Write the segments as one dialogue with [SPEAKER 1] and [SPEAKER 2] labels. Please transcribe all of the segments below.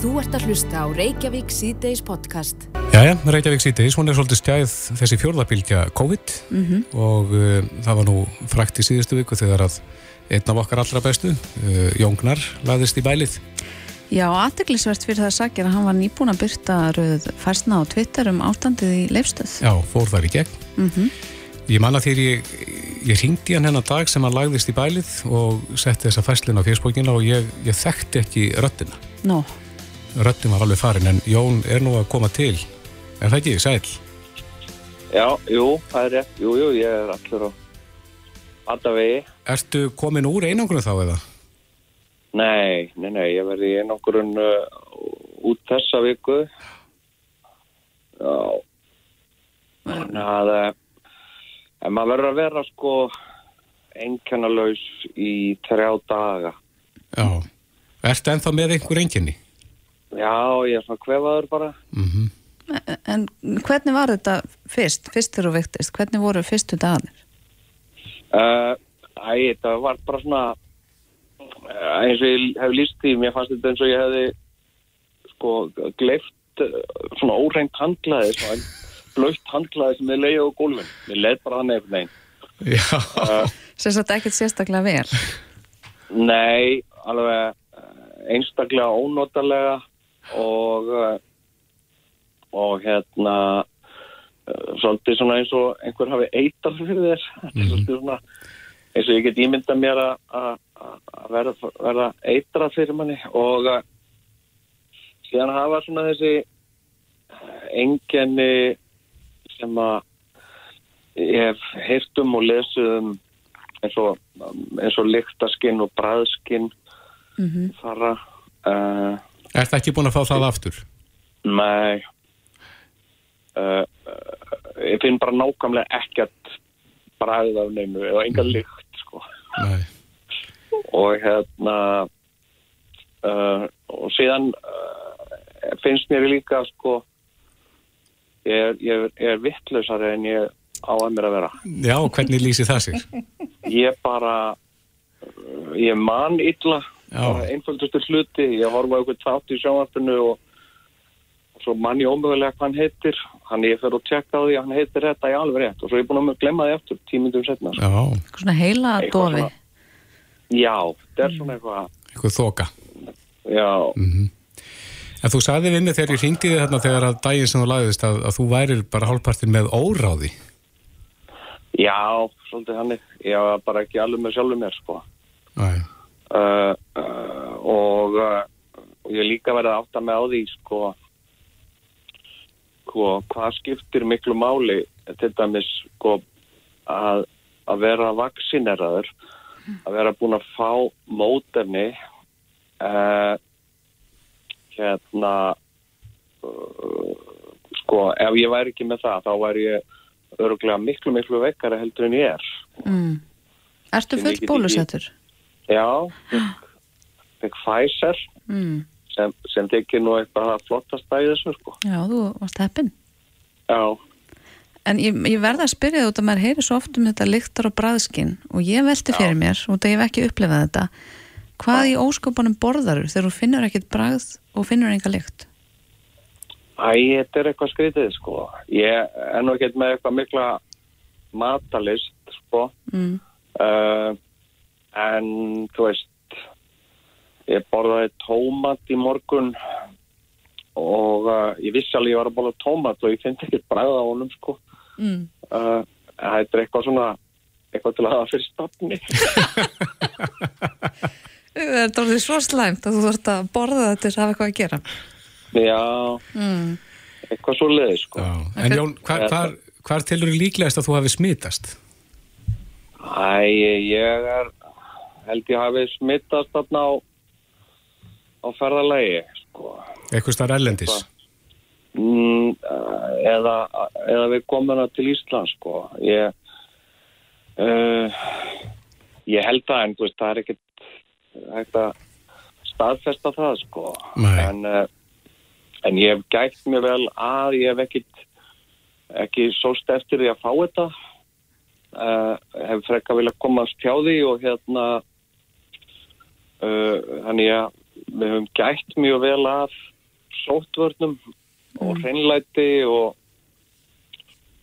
[SPEAKER 1] Þú ert að hlusta á Reykjavík C-Days podcast.
[SPEAKER 2] Jæja, Reykjavík síðdeis, hún er svolítið stjæð þessi fjórðabildja COVID
[SPEAKER 1] Mhm.
[SPEAKER 2] og uh, það var nú frækt í síðustu viku þegar að einn af okkar allra bestu, uh, Jóngnar, laðist í bælið.
[SPEAKER 3] Já, aðteglisvert fyrir það sakir að hann var nýbúin að byrta rauð færsna á Twitter um ástandið í leifstöð.
[SPEAKER 2] Já, fór þar í gegn.
[SPEAKER 3] Mm
[SPEAKER 2] Ég manna þegar ég, ég ringdi hann hennar dag sem hann lagðist í bælið og setti þessa fæslin á fésbókina og ég, ég þekkti ekki röddina.
[SPEAKER 3] Nó,
[SPEAKER 2] Röddin var alveg farin en Jón er nú að koma til. Er það ekki, sæl?
[SPEAKER 4] Já, jú, það er rétt. Jú, jú, ég er allur á alltaf vegi.
[SPEAKER 2] Ertu komin úr einangrun þá eða?
[SPEAKER 4] Nei, nei, nei, ég verði í einangurinn uh, út þessa viku. Já. Þannig að uh, en maður verður að vera sko einkennalaus í þrjá daga.
[SPEAKER 2] Já. Ertu ennþá með einhver enginni?
[SPEAKER 4] Já, ég er svona kvefaður bara.
[SPEAKER 2] Mm
[SPEAKER 3] en hvernig var þetta fyrst, fyrst þegar þú vektist? Hvernig voru fyrstu dagarnir?
[SPEAKER 4] Uh, æ, þetta var bara svona uh, eins og ég hef líst því, mér fannst þetta eins og ég hefði sko gleift uh, svona óreint handlaði svona blöitt handlaði sem þið leiði á gólfin mér leið bara þannig einhvern veginn
[SPEAKER 2] Já.
[SPEAKER 4] uh,
[SPEAKER 3] Sem sagt ekkert sérstaklega vel.
[SPEAKER 4] Nei, alveg einstaklega ónotalega og uh, og hérna uh, svolítið svona eins og einhver hafi eitar fyrir þér. Þetta er svolítið svona eins og ég get ímynda mér að- að að verða, verða eitra fyrir manni. Og uh, síðan hafa svona þessi engenni sem að ég hef heyrt um og lesið um eins og, eins og lyktaskinn og bræðskinn
[SPEAKER 3] Mm
[SPEAKER 4] fara uh,
[SPEAKER 2] Ertu ekki búin að fá það aftur?
[SPEAKER 4] Nei uh, Ég finn bara nákvæmlega ekkert bræðið af neinu eða enga lykt sko.
[SPEAKER 2] Nei.
[SPEAKER 4] og hérna uh, og síðan uh, finnst mér líka sko ég er, ég er, er vittlausari en ég á að mér að vera
[SPEAKER 2] Já, hvernig lýsi það sér?
[SPEAKER 4] ég bara ég man illa
[SPEAKER 2] Já.
[SPEAKER 4] bara einföldustu hluti ég horfa á eitthvað þátt í sjónvarpinu og, og svo man ég ómögulega hvað hann heitir hann ég fer og tjekka á því að hann heitir þetta í alveg rétt og svo er ég búin að glemma því eftir tímindum setna
[SPEAKER 2] Já,
[SPEAKER 3] Svona heila
[SPEAKER 4] Eitthvað
[SPEAKER 3] dofi.
[SPEAKER 4] já, þetta er svona eitthvað
[SPEAKER 2] eitthvað þoka.
[SPEAKER 4] já,
[SPEAKER 2] En þú sagði við mig þegar ég ringdi þig þarna þegar að daginn sem þú lagðist að, að þú værir bara hálfpartin með óráði.
[SPEAKER 4] já, svolítið hann ég var bara ekki alveg með sjálfum mér sko
[SPEAKER 2] Nei.
[SPEAKER 4] Uh, uh, og uh, ég líka verið að átta mig á því sko, sko hvað skiptir miklu máli til dæmis sko að, að vera vaksineraður að vera búin að fá mótefni hérna sko ef ég væri ekki með það þá væri ég öruglega miklu miklu vekkara heldur en ég er
[SPEAKER 3] Mm. Ertu
[SPEAKER 4] Sem
[SPEAKER 3] full bólusettur?
[SPEAKER 4] Já, fekk Pfizer
[SPEAKER 3] Mm.
[SPEAKER 4] sem, sem tekið nú eitthvað að flottast í þessu sko.
[SPEAKER 3] Já, þú varst heppin.
[SPEAKER 4] Já,
[SPEAKER 3] En ég, ég verða að spyrja þú að maður heyri svo oft um þetta lyktar og bræðskinn og ég velti fyrir mér, út að ég hef ekki upplifað þetta hvað í óskopunum borðarur þegar þú finnur ekkert bræð og finnur enga lykt?
[SPEAKER 4] æ, þetta er eitthvað skrítið sko. Ég er nú ekkert með eitthvað mikla matalist sko.
[SPEAKER 3] Mm.
[SPEAKER 4] uh, en þú veist ég borðaði tómat í morgun og uh, ég vissi alveg ég var að borða tómat og ég finnst ekkert bræða á honum sko.
[SPEAKER 3] Mm.
[SPEAKER 4] uh, þetta er eitthvað svona eitthvað til að hafa fyrir stafni
[SPEAKER 3] Það er dórðið svo slæmt að þú þarfst að borða þetta til að hafa eitthvað að gera.
[SPEAKER 4] já,
[SPEAKER 3] Mm.
[SPEAKER 4] eitthvað svo leiði sko.
[SPEAKER 2] Já. En Jón, hvar, hvar, hvar tilur líklegast að þú hafi smitast?
[SPEAKER 4] Æ, ég er held ég hafi smittast þarna á á ferðalagi sko.
[SPEAKER 2] Eitthvað starf ellendis?
[SPEAKER 4] mm, eða, eða við komum til Ísland sko. ég uh, ég held það en veist, það er ekkert hægt að staðfesta það sko. En, uh, en ég hef gætt mér vel að ég hef ekkit ekki sóst eftir því að fá þetta uh, hef frekka vilja komast hjá því og hérna þannig að við höfum gætt mjög vel að sóttvörnum og hreinlæti og,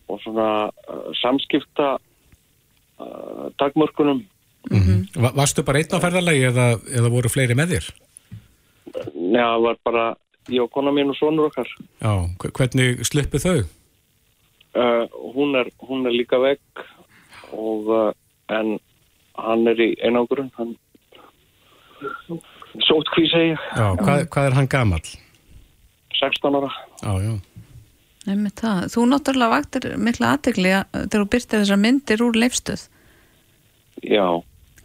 [SPEAKER 4] og svona uh, samskipta uh, dagmörkunum.
[SPEAKER 2] Va varstu bara einn á ferðalagi eða, eða voru fleiri með þér?
[SPEAKER 4] Nei, það var bara ég og kona mín og sonur okkar.
[SPEAKER 2] Já, hve- hvernig sluppu þau?
[SPEAKER 4] Uh, hún, er, hún er líka vekk og uh, en hann er í einangurinn, hann sótkví segi ég,
[SPEAKER 2] Já, hvað, hvað er hann gamall?
[SPEAKER 4] 16 ára.
[SPEAKER 2] Já, já.
[SPEAKER 3] Það. Þú náttúrulega vaktir mikla aðtegli þegar þú byrtir þessar myndir úr leifstöð.
[SPEAKER 4] Já,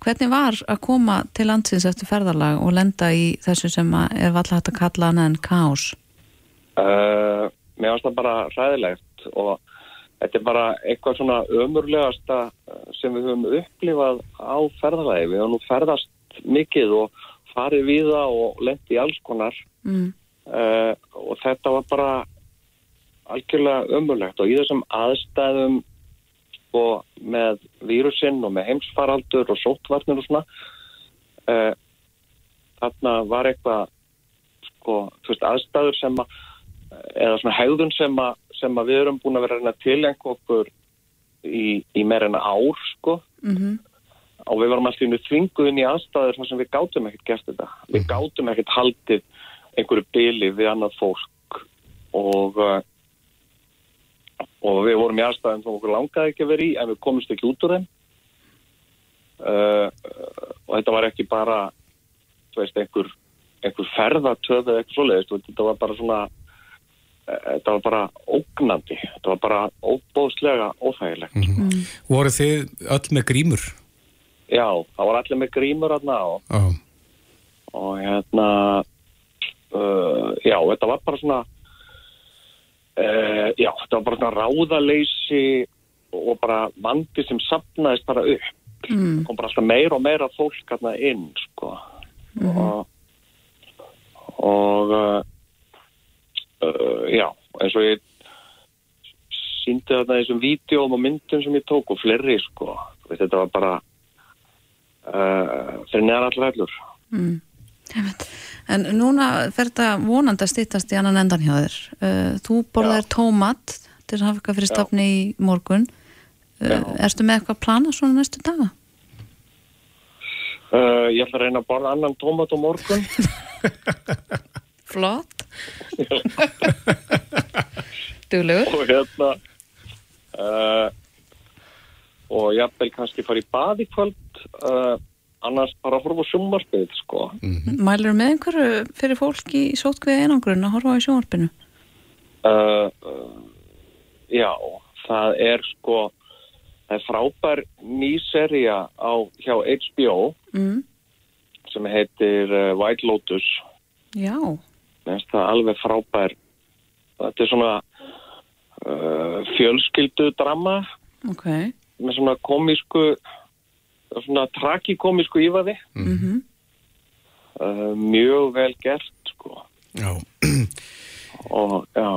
[SPEAKER 3] Hvernig var að koma til landsins eftir ferðalag og lenda í þessu sem að er alltaf hægt að kalla annað en kaos?
[SPEAKER 4] uh, mér finnst það bara ræðilegt og þetta er bara eitthvað svona ömurlegasta sem við höfum upplifað á ferðalagi. Við höfum nú ferðast mikið og farið við það og lendi í alls konar.
[SPEAKER 3] Mm.
[SPEAKER 4] uh, og þetta var bara algjörlega ömurlegt og í þessum aðstæðum og með vírusinn og með heimsfaraldur og sóttvarnir og svona uh, þarna var eitthvað sko, þú veist, aðstæður sem að eða svona hegðun sem að, sem að við erum búin að vera að tilengja okkur í, í meira en ár sko.
[SPEAKER 3] Mm
[SPEAKER 4] og við varum alltaf innu þvinguðin í aðstæður þar sem við gátum ekkert gert þetta. Við gátum ekkert haldið einhverju byli við annað fólk og, uh, og við vorum í aðstæðum sem okkur langaði ekki að vera í en við komumst ekki út úr þeim. Uh, og þetta var ekki bara veist, einhver, einhver ferðatöð eða eitthvað svoleiðist, þetta var bara svona eh, þetta var bara ógnandi, þetta var bara óbóðslega óþægilegt.
[SPEAKER 2] Voru þið öll með grímur?
[SPEAKER 4] Já, það var allir með grímur hérna og,
[SPEAKER 2] Já.
[SPEAKER 4] og hérna uh, já, þetta var bara svona uh, já, þetta var bara svona ráðaleysi og bara vandi sem sapnaðist bara upp
[SPEAKER 3] Mm.
[SPEAKER 4] kom bara alltaf meira og meira fólk hérna inn sko og, og uh, uh, já, eins og ég síndi þarna þessum vídeóm og myndum sem ég tók og fleiri sko, þetta var bara fyrir neðan allar hellur
[SPEAKER 3] Mm. En núna fer þetta vonandi að stýttast í annan endan hjá þér. Uh, þú borðar tómat til að hafa eitthvað fyrir stafni í morgun. Uh,
[SPEAKER 4] Já.
[SPEAKER 3] erstu með eitthvað að plana svona næstu daga?
[SPEAKER 4] uh, ég ætla að reyna að borða annan tómat á morgun
[SPEAKER 3] Flott. Duglegur.
[SPEAKER 4] og hérna uh, og ég ætla kannski fara í bað í kvöld uh, annars bara að horfa á sjónvarpið sko
[SPEAKER 3] Mælur með einhverju fyrir fólk í sótkviði einangrun að horfa á sjónvarpinu?
[SPEAKER 4] uh, uh, já, það er sko það er frábær ný seria á hjá HBO
[SPEAKER 3] Mm.
[SPEAKER 4] sem heitir uh, White Lotus
[SPEAKER 3] Já.
[SPEAKER 4] Finnst það alveg frábær þetta er svona uh, fjölskyldu drama
[SPEAKER 3] Ok.
[SPEAKER 4] með svona komísku svona tragikomísku ífaði
[SPEAKER 3] Mm
[SPEAKER 4] uh, mjög vel gert sko.
[SPEAKER 2] Já.
[SPEAKER 4] og já.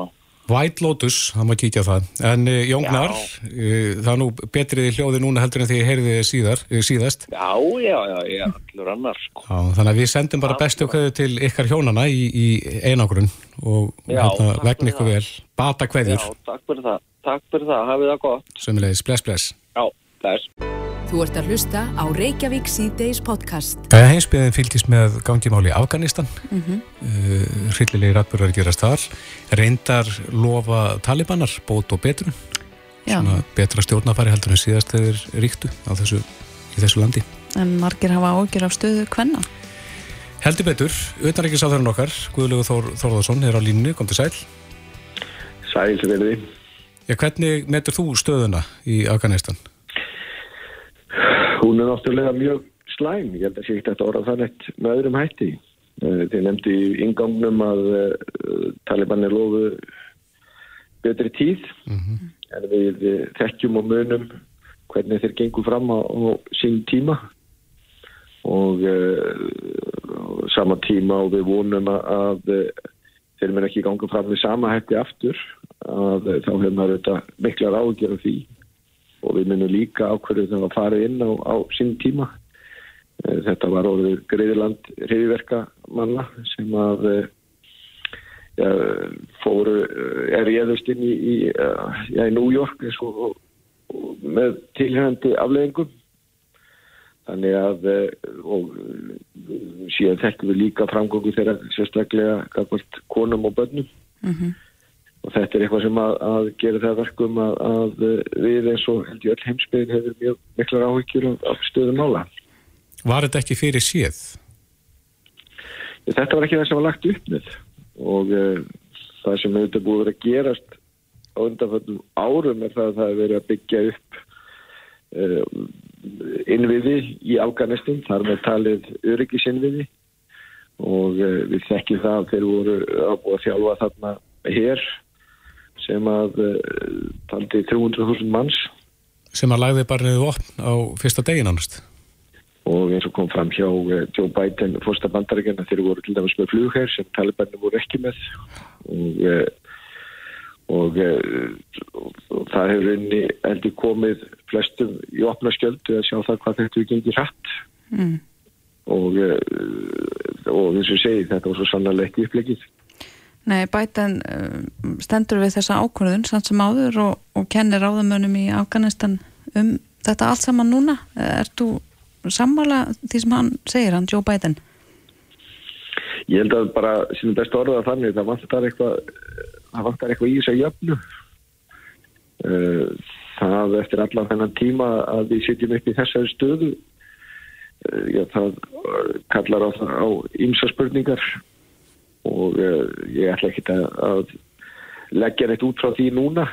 [SPEAKER 2] White Lotus, það má kíkja það. En uh, Jóngnar,
[SPEAKER 4] Já.
[SPEAKER 2] uh, það er nú betrið í hljóði núna heldur en því ég heyrði síðar, uh, síðast.
[SPEAKER 4] já, já, já, já, allur annar sko.
[SPEAKER 2] Já, þannig að við sendum bara bestu kveðu til ykkar hjónana í, í einangrun og
[SPEAKER 4] Já,
[SPEAKER 2] hérna, vegna ykkur vel. Bata
[SPEAKER 4] já,
[SPEAKER 2] kveður,
[SPEAKER 4] takk fyrir það, takk fyrir það, hafið það gott.
[SPEAKER 2] Sömulegis, bless, bless.
[SPEAKER 4] já, þess
[SPEAKER 1] Þú ert að hlusta á Reykjavík C-Days podcast.
[SPEAKER 2] Jæja, heimsbyðin fylgist með gangimáli í Afganistan. Mm
[SPEAKER 3] Mhm.
[SPEAKER 2] -hmm. Hryllilegi ratbúrar gerast þar. Reyndar lofa talibanar bót og betrun.
[SPEAKER 3] Já.
[SPEAKER 2] Svona betra stjórnafæri heldur en síðast þeir ríktu á þessu, í þessu landi.
[SPEAKER 3] En margir hafa ágjur af stöðu kvenna.
[SPEAKER 2] Heldur betur, utanrækisáþurinn okkar, Guðlegu Þór, Þórðarsson, er á línni, kom til sæl.
[SPEAKER 5] Sæl verði.
[SPEAKER 2] Já, hvernig metur þú stöðuna í Afganistan?
[SPEAKER 5] Hún er náttúrulega mjög slæm. Ég held að sé ekki þetta orða það neitt með öðrum hætti. Eh, Þið nefndi í ingangnum að uh, Taliban er lofu betri tíð en við eh, þekkjum og munum hvernig þeir gengur fram á, á sín tíma og uh, sama tíma og við vonum að, að eh, þeir mun ekki ganga fram við sama hætti aftur að eh, þá hefur maður þetta miklar ágjör af því og við munum líka ákverðu þegar að fara inn á, á sín tíma. Eh, Þetta var orðið greiðiland reyðverka manna sem að eh, ja, fóru er réðust inn í, í, ja, í New York og með tilhengandi afleggingum þannig að og síðan þekkum við líka framgóku þeirra sérstaklega konum og bönnum mm -hmm. Og þetta er eitthvað sem að, að gera það verkum að, að við eins og held ég öll heimsbyggin hefur mjög miklar áhyggjur af stöðum ála
[SPEAKER 2] Var þetta ekki fyrir síð?
[SPEAKER 5] Þetta var ekki það sem var lagt upp með. Og uh, það sem hefur búið að gerast á undanfjöldum árum er það að það hefur verið að byggja upp uh, innviði í Afganistin, þar með talið öryggisinviði. Og uh, við þekkjum það að þeir voru að búið að þjálfa þarna hér sem að taldi 300.000 manns.
[SPEAKER 2] Sem að lagði bara niður opn á fyrsta degin annars.
[SPEAKER 5] Og eins og kom fram hjá Joe Biden fórsta bandaríkjana þeir voru til dæmis með flugherr sem talibanir voru ekki með. Og, og, og, og það hefur einni eldi komið flestum í opna skjöldu að sjá það hvað þetta við gengir hratt. Mm. og og eins og segi þetta var svo sannarlega ekki upplegið
[SPEAKER 3] Nei, Biden stendur við þessa ákvörðun samt sem áður og kennir áðamönum í Afganistan um þetta allt saman núna. Er þú sammála því sem hann segir, hann Joe Biden?
[SPEAKER 5] Ég held að bara sínum best orða þannig það vantar eitthvað það vantar eitthvað í þess að jöfnu. Eh, það eftir allan þennan tíma að við sitjum upp í þessari stöðu eh, já, það kallar á, á ymsa spurningar og eh, ég ætla ekki að leggja neitt út frá því núna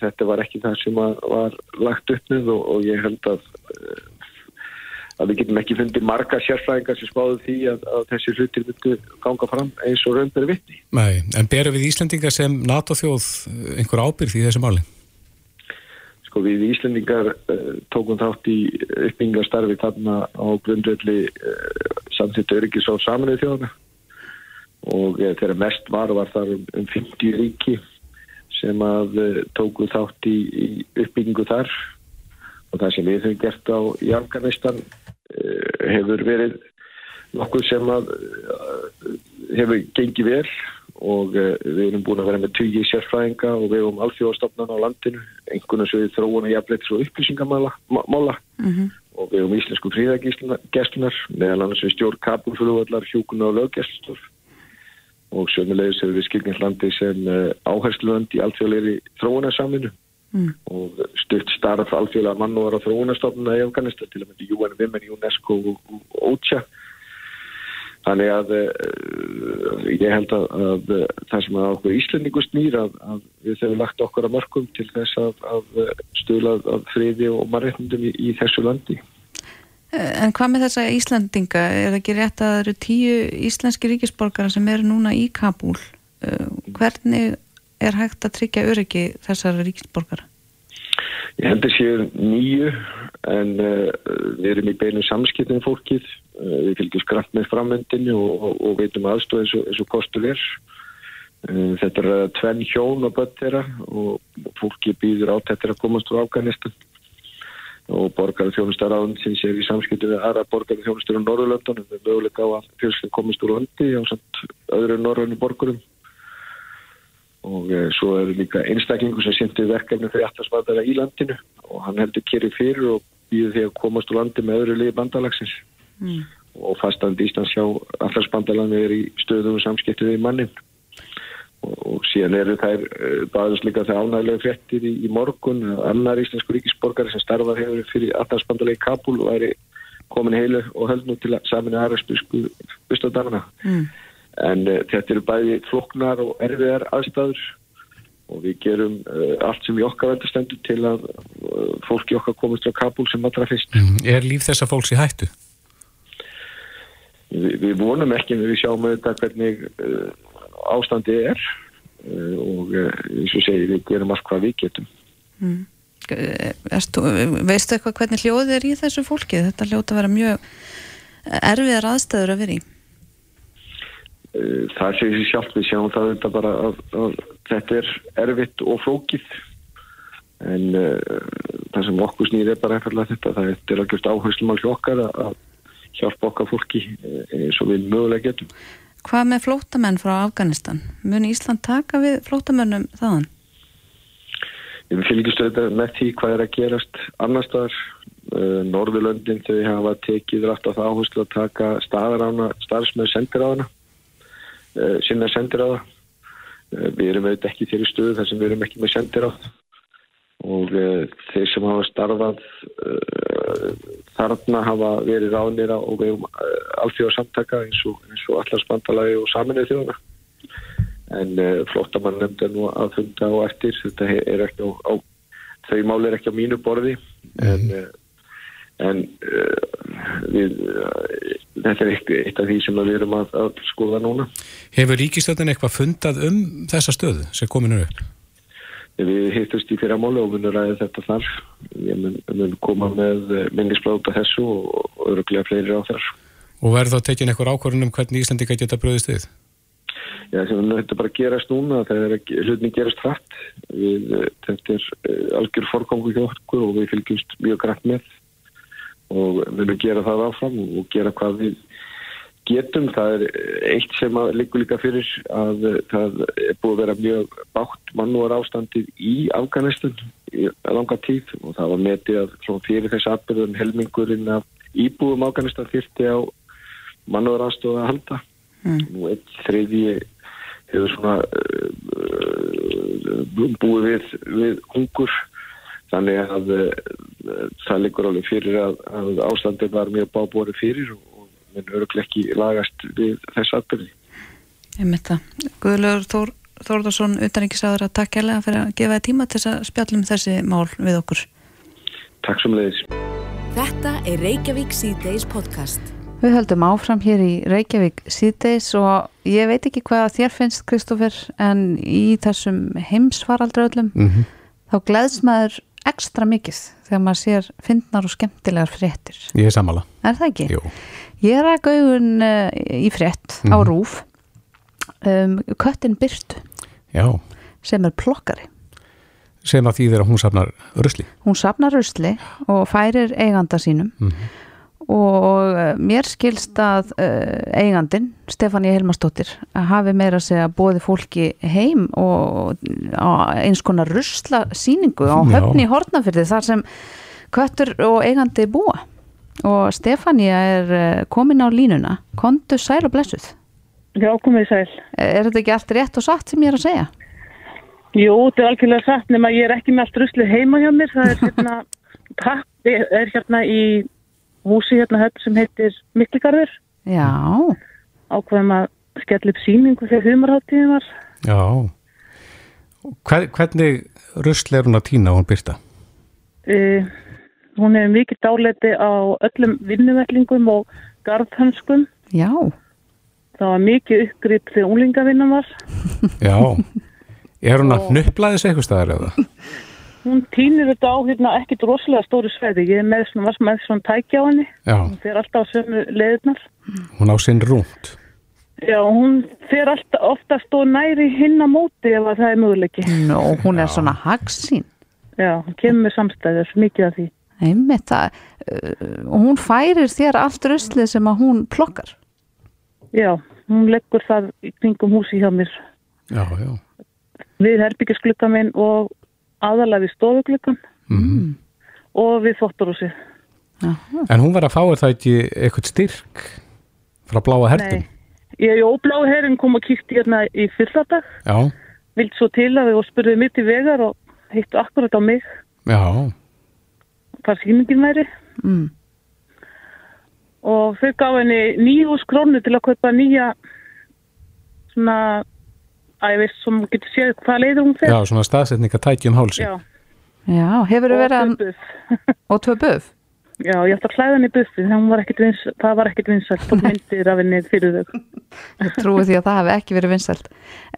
[SPEAKER 5] þetta var ekki það sem var lagt upp með og, og ég held að að við getum ekki fundið marga sérfræðingar sem spáðu því að, að þessi hlutir myndu ganga fram eins og raun beri vitti.
[SPEAKER 2] Nei, en beru við Íslandingar sem NATO-þjóð einhver ábyrð í þessu máli?
[SPEAKER 5] Sko við Íslandingar uh, tókum þátt í uppbyggingastarfi þarna á grundvelli uh, samþitt öryggis á saminuð þjóðana og uh, þegar mest var var þar um, um 50 ríki sem að tóku þátt í, í uppbyggingu þar. Og það sem við höfum gert á í Afganistan Eh, hefur verið nokkuð sem að eh, hefur gengið vel. Og eh, við erum búin að vera með tugi sérfræðinga og við erum alþjóðastofnan á landinu, einhvern veginn við þróun og jafnleitis og upplýsingamála mm -hmm. og við erum íslensku fríðagæslunar meðal annars við stjórn kapulflugvallar, hjúkuna og löggæslunar og sömulegis hefur við skilningslandi sem áhersluvönd í alþjóðleiri þróunarsaminu mm. og stutt starf alþjóðlega mannúar á þróunastofnuna í Afganistan til að mynda UN Women, UNESCO og OCHA þannig að uh, ég held að, að það sem að okkur íslendingu snýr að, að við hefum lagt okkar að mörgum til þess að, að stöla að friði og margætnundum í, í þessu landi
[SPEAKER 3] En hvað með þessa Íslandinga? Er það ekki rétt að það eru tíu íslenski ríkisborgara sem eru núna í Kabul? Uh, hvernig er hægt að tryggja öryggi þessara ríkisborgara?
[SPEAKER 5] Ég held að séu nýju en uh, við erum í beinu samskiptinu fólkið, uh, við fylgjum skramt með framvendinu og, og, og veitum aðstof eins eins og kostur er. Uh, þetta er tvenn hjón og börn þeirra og fólki býður átt þetta að komast úr Afganistan og borgarið þjónustar áðan sem séu í samskiptinu við aðra borgarið þjónustar á Norðurlöndunum við möguleika á að fjölslega komast úr landi á öðru norðurnu borgurum. Og e, svo eru líka einstaklingu sem sýndi verkefni fyrir aftarsvandara í landinu og hann heldur kerið fyrir og býður því að komast úr landi með öðru liði bandalagsins. Mm. og fastandi Íslands hjá aftarsvandalanu er í stöðum og samskiptu við mannin og, og síðan eru þær e, bæðast líka það ánægilega frettir í, í morgun annar íslensku ríkisborgari sem starfar hefur fyrir aftarsvandala í Kabul og væri komin heilu og höldnú til að saminu aðræðsbyrsku bustadana mm en uh, þetta eru bæði floknar og erfiðar aðstæður og við gerum uh, allt sem í okkar vendastendur til að uh, fólki okkar komast á Kabul sem allra fyrst.
[SPEAKER 2] Mm, er líf þessa fólks í hættu?
[SPEAKER 5] Vi, við vonum ekki en við sjáum auðvitað hvernig ástandi er og eins og segi við gerum allt hvað við getum. Mm.
[SPEAKER 3] Erstu, veistu eitthvað hvernig hljóðið er í þessu fólki? Þetta hljóta að vera mjög erfiðar aðstæður að vera í.
[SPEAKER 5] Eh, það segir sér sjálf við sjáum það þetta bara að, að þetta er erfitt og flókið en uh, það sem okkur snýr er bara eftirlega þetta það er algjörst áherslum á hlokkar að hjálpa okkar fólki eh, eins og við mögulega getum
[SPEAKER 3] Hvað með flótamenn frá Afganistan? Mun Ísland taka við flótamennum þaðan?
[SPEAKER 5] Við fylgjumst auðvitað með því hvað er að gerast annar staðar. Uh, Norðurlöndin þau hafa tekið rætt á það áherslu að taka staðar ána, starfsmöð sendir á hana, uh, sinna sendir á það. Uh, við erum auðvitað ekki þeirri stöðu þar sem við erum ekki með sendir á það og uh, þeir sem hafa starfað uh, þarna hafa verið ránir og við um uh, alþjóða samtaka eins og, og allarsbandalagi og saminuð þjóðana en flottamann nefndi nú að funda á eftir. Þetta er ekki á, á þau mál er ekki á mínu borði. En, uh, en við þetta er eitt, eitt af því sem við erum að, að skoða núna.
[SPEAKER 2] Hefur ríkistöldin eitthvað fundað um þessa stöðu sem komin er upp?
[SPEAKER 5] Við hittust í fyrramáli og munum ræði þetta þar. Ég mun, mun koma með minnisblad út af þessu og, öruglega fleiri á þar.
[SPEAKER 2] Og verður þá tekin eitthvað ákvörðun um hvernig Íslandika geta bröðist við?
[SPEAKER 5] Já, þetta bara gerast núna, það er hlutin gerast hratt. Við, eh, þetta er eh, algjör forgangu hjá okkur og við fylgjumst mjög grænt með og munum gera það áfram og gera hvað við getum. Það er eitt sem að liggur líka fyrir að eh, það er búið að vera mjög bátt mannúar ástandið í Afganistan í langa tíð og það var metið að fyrir þess aðbyrðum helmingurinn af íbúum Afganistan þyrti á mannúar aðstofa að halda.
[SPEAKER 3] Mm.
[SPEAKER 5] Nú eitt þriði hefur svona uh, búið við, við hungur þannig að uh, það liggur alveg fyrir að, að ástandið var mjög bábúri fyrir og, öruglega ekki lagast við þess aðbyrði.
[SPEAKER 3] Ég mitt það. Guðlaugur Þór, Þórðarsson, utanríkisáður að takk hérlega fyrir að gefa tíma til þess að spjallum þessi mál við okkur.
[SPEAKER 5] Takk sem leiðis.
[SPEAKER 1] Þetta er Reykjavík C-Days podcast.
[SPEAKER 3] Við höldum áfram hér í Reykjavík síðdeis og ég veit ekki hvað þér finnst Kristófer en í þessum heimsfaraldri öllum
[SPEAKER 2] Mm -hmm.
[SPEAKER 3] þá gleðst maður ekstra mikið þegar maður sér fyndnar og skemmtilegar fréttir.
[SPEAKER 2] Ég er sammála.
[SPEAKER 3] Er það ekki?
[SPEAKER 2] Jú.
[SPEAKER 3] Ég rak augun uh, í frétt á
[SPEAKER 2] Mhm.
[SPEAKER 3] rúf um, köttin Byrtu
[SPEAKER 2] Já.
[SPEAKER 3] sem er plokkari.
[SPEAKER 2] Sem að því þeirra hún safnar rusli.
[SPEAKER 3] Hún safnar rusli og færir eiganda sínum
[SPEAKER 2] Mm
[SPEAKER 3] og uh, mér skilst að uh, eigandin, Stefania Helmarsdóttir hafi meira að segja bóði fólki heim og eins konar rusla síningu á höfni í Hortnafyrði þar sem köttur og eigandi búa og Stefania er uh, komin á línuna kontu sæl og blessuð
[SPEAKER 6] Já, komið sæl.
[SPEAKER 3] er þetta ekki allt rétt og satt sem ég er að segja?
[SPEAKER 6] Jú, þetta er algjörlega satt nema ég er ekki með allt ruslið heima hjá mér. Það er hérna, pappi er hérna í húsi hérna höfn sem heitir Mikligarður.
[SPEAKER 3] Já,
[SPEAKER 6] Ákveðum að skella upp síningu þegar humarháttíðin var.
[SPEAKER 2] Já. Hver, hvernig rusli er hún að týna hún byrta?
[SPEAKER 6] Uh, hún hefur mikið dáleiti á öllum vinnuvellingum og garðhönskum.
[SPEAKER 3] já,
[SPEAKER 6] Það var mikið uppgrip þegar unglingavinnan var.
[SPEAKER 2] Já. Er hún að þessu eitthvað staðar eða?
[SPEAKER 6] Hún týnir þetta á hérna ekkit rosalega stóru sveiði. Ég er með svona, með svona tækja á henni.
[SPEAKER 2] Já.
[SPEAKER 6] Hún fer alltaf á sömu leiðirnar.
[SPEAKER 2] Hún á sinn rúnt.
[SPEAKER 6] Já, hún fer alltaf oftast og næri hinn á móti ef að það er möguleiki.
[SPEAKER 3] Nó, hún er svona hagsín
[SPEAKER 6] Já, hún kemur með samstæður, mikið af því.
[SPEAKER 3] einmitt það uh, og hún færir þér allt ruslið sem að hún plokkar
[SPEAKER 6] Já, hún leggur það í kringum húsi hjá mér
[SPEAKER 2] Já, já.
[SPEAKER 6] við herbyggisklukkan minn og aðalega við stofuklukkan
[SPEAKER 2] Mm.
[SPEAKER 6] og við þvotturúsi.
[SPEAKER 2] En hún var að fá það ekki eitthvað styrk frá bláa hertum?
[SPEAKER 6] Ég er óbláð herrin kom og kíkti hérna í fyrradag,
[SPEAKER 2] Já,
[SPEAKER 6] vild svo til að við og spurði mitt í vegar og hittu akkurat á mig
[SPEAKER 2] já,
[SPEAKER 6] hvað sýningin væri
[SPEAKER 3] mm.
[SPEAKER 6] og þau gaf henni nýjús krónu til að kaupa nýja svona að ég veist sem getur séð hvað leiður hún fer.
[SPEAKER 2] já, svona staðsetning að tækja um hálsi.
[SPEAKER 6] Já,
[SPEAKER 3] Já, hefur
[SPEAKER 6] og
[SPEAKER 3] verið að
[SPEAKER 6] buff.
[SPEAKER 3] og tvö buff
[SPEAKER 6] Já, ég ætti að klæða henni buffi, það var ekkit vins, það var ekkit vinsælt, tók myndir af henni fyrir þau.
[SPEAKER 3] Ég trúi því að það hefði ekki verið vinsælt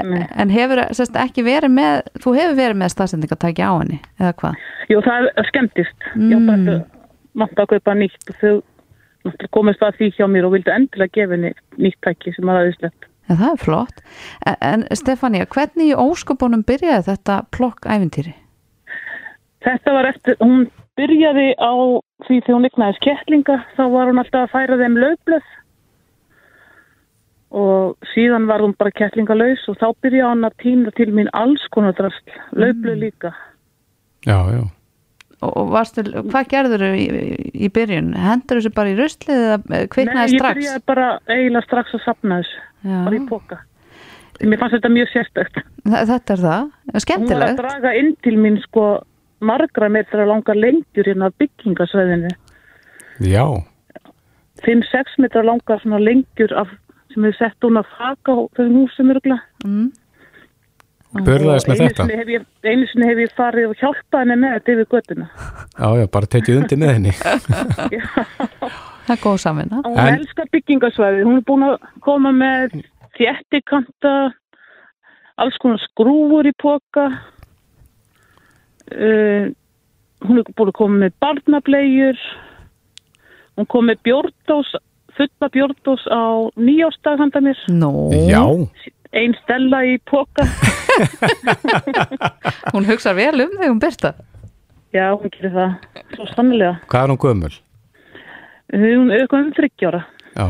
[SPEAKER 6] Nei.
[SPEAKER 3] en hefur sérst, ekki verið með þú hefur verið með staðsendingatæki á henni eða hvað?
[SPEAKER 6] Jú, það er skemmtist. Ég
[SPEAKER 3] Mm.
[SPEAKER 6] átti að matta að kaupa nýtt og þau komist að því hjá mér og vildu endilega gefa henni nýtt tæki sem var aðeinslegt.
[SPEAKER 3] Ja, það er flott en, en Stefania, hvernig í óskopunum byrjaði þetta plokkæfintýri?
[SPEAKER 6] Þetta var eftir, hún byrjaði á því þegar hún yknaði skettlinga, þá var hún alltaf að færa þeim lögblöð og síðan var hún bara kettlingalaus og þá byrja hann að týna til mín alls konar drasl, löflu líka.
[SPEAKER 2] Já, já.
[SPEAKER 3] Og, varstu, hvað gerður þau í, í byrjun? Hendur þessu bara í ruslið eða eh,
[SPEAKER 6] Nei,
[SPEAKER 3] kviknaði
[SPEAKER 6] ég
[SPEAKER 3] strax?
[SPEAKER 6] byrjaði bara eiginlega strax að sapna þessu,
[SPEAKER 3] Já.
[SPEAKER 6] bara í póka. Mér fannst þetta mjög sérstækt.
[SPEAKER 3] Þetta er það,
[SPEAKER 6] Hún var að
[SPEAKER 3] skemmtilegt.
[SPEAKER 6] draga inn til mín sko margra metra langar lengjur hérna á byggingasvæðinu.
[SPEAKER 2] Já,
[SPEAKER 6] 5-6 metra langar svona lengjur af, sem við sett hún að faka á þessum húsum örugla.
[SPEAKER 3] Mm.
[SPEAKER 2] Börðaðist með þetta.
[SPEAKER 6] ég, einu sinni hef ég farið og hjálpað henni með þetta yfir göttuna.
[SPEAKER 2] Já, já, bara tekið undir með henni.
[SPEAKER 3] Það er góð samvinna.
[SPEAKER 6] Hún
[SPEAKER 2] En-
[SPEAKER 6] elskar byggingasvæði. Hún er búin að koma með þjettikanta, alls konar skrúfur í póka. Uh, hún er búin að koma með barnablegjur. Hún kom með bjórdós, fulla bjórdós á nýjástag handa mér.
[SPEAKER 3] Nú,
[SPEAKER 2] Já,
[SPEAKER 6] Einn stella í póka.
[SPEAKER 3] hún hugsa vel um þig um byrta.
[SPEAKER 6] Já, hún gerir það. Svo sannlega.
[SPEAKER 2] hvað er hún gömul?
[SPEAKER 6] Hún er eitthvað um þryggjára.
[SPEAKER 2] Já,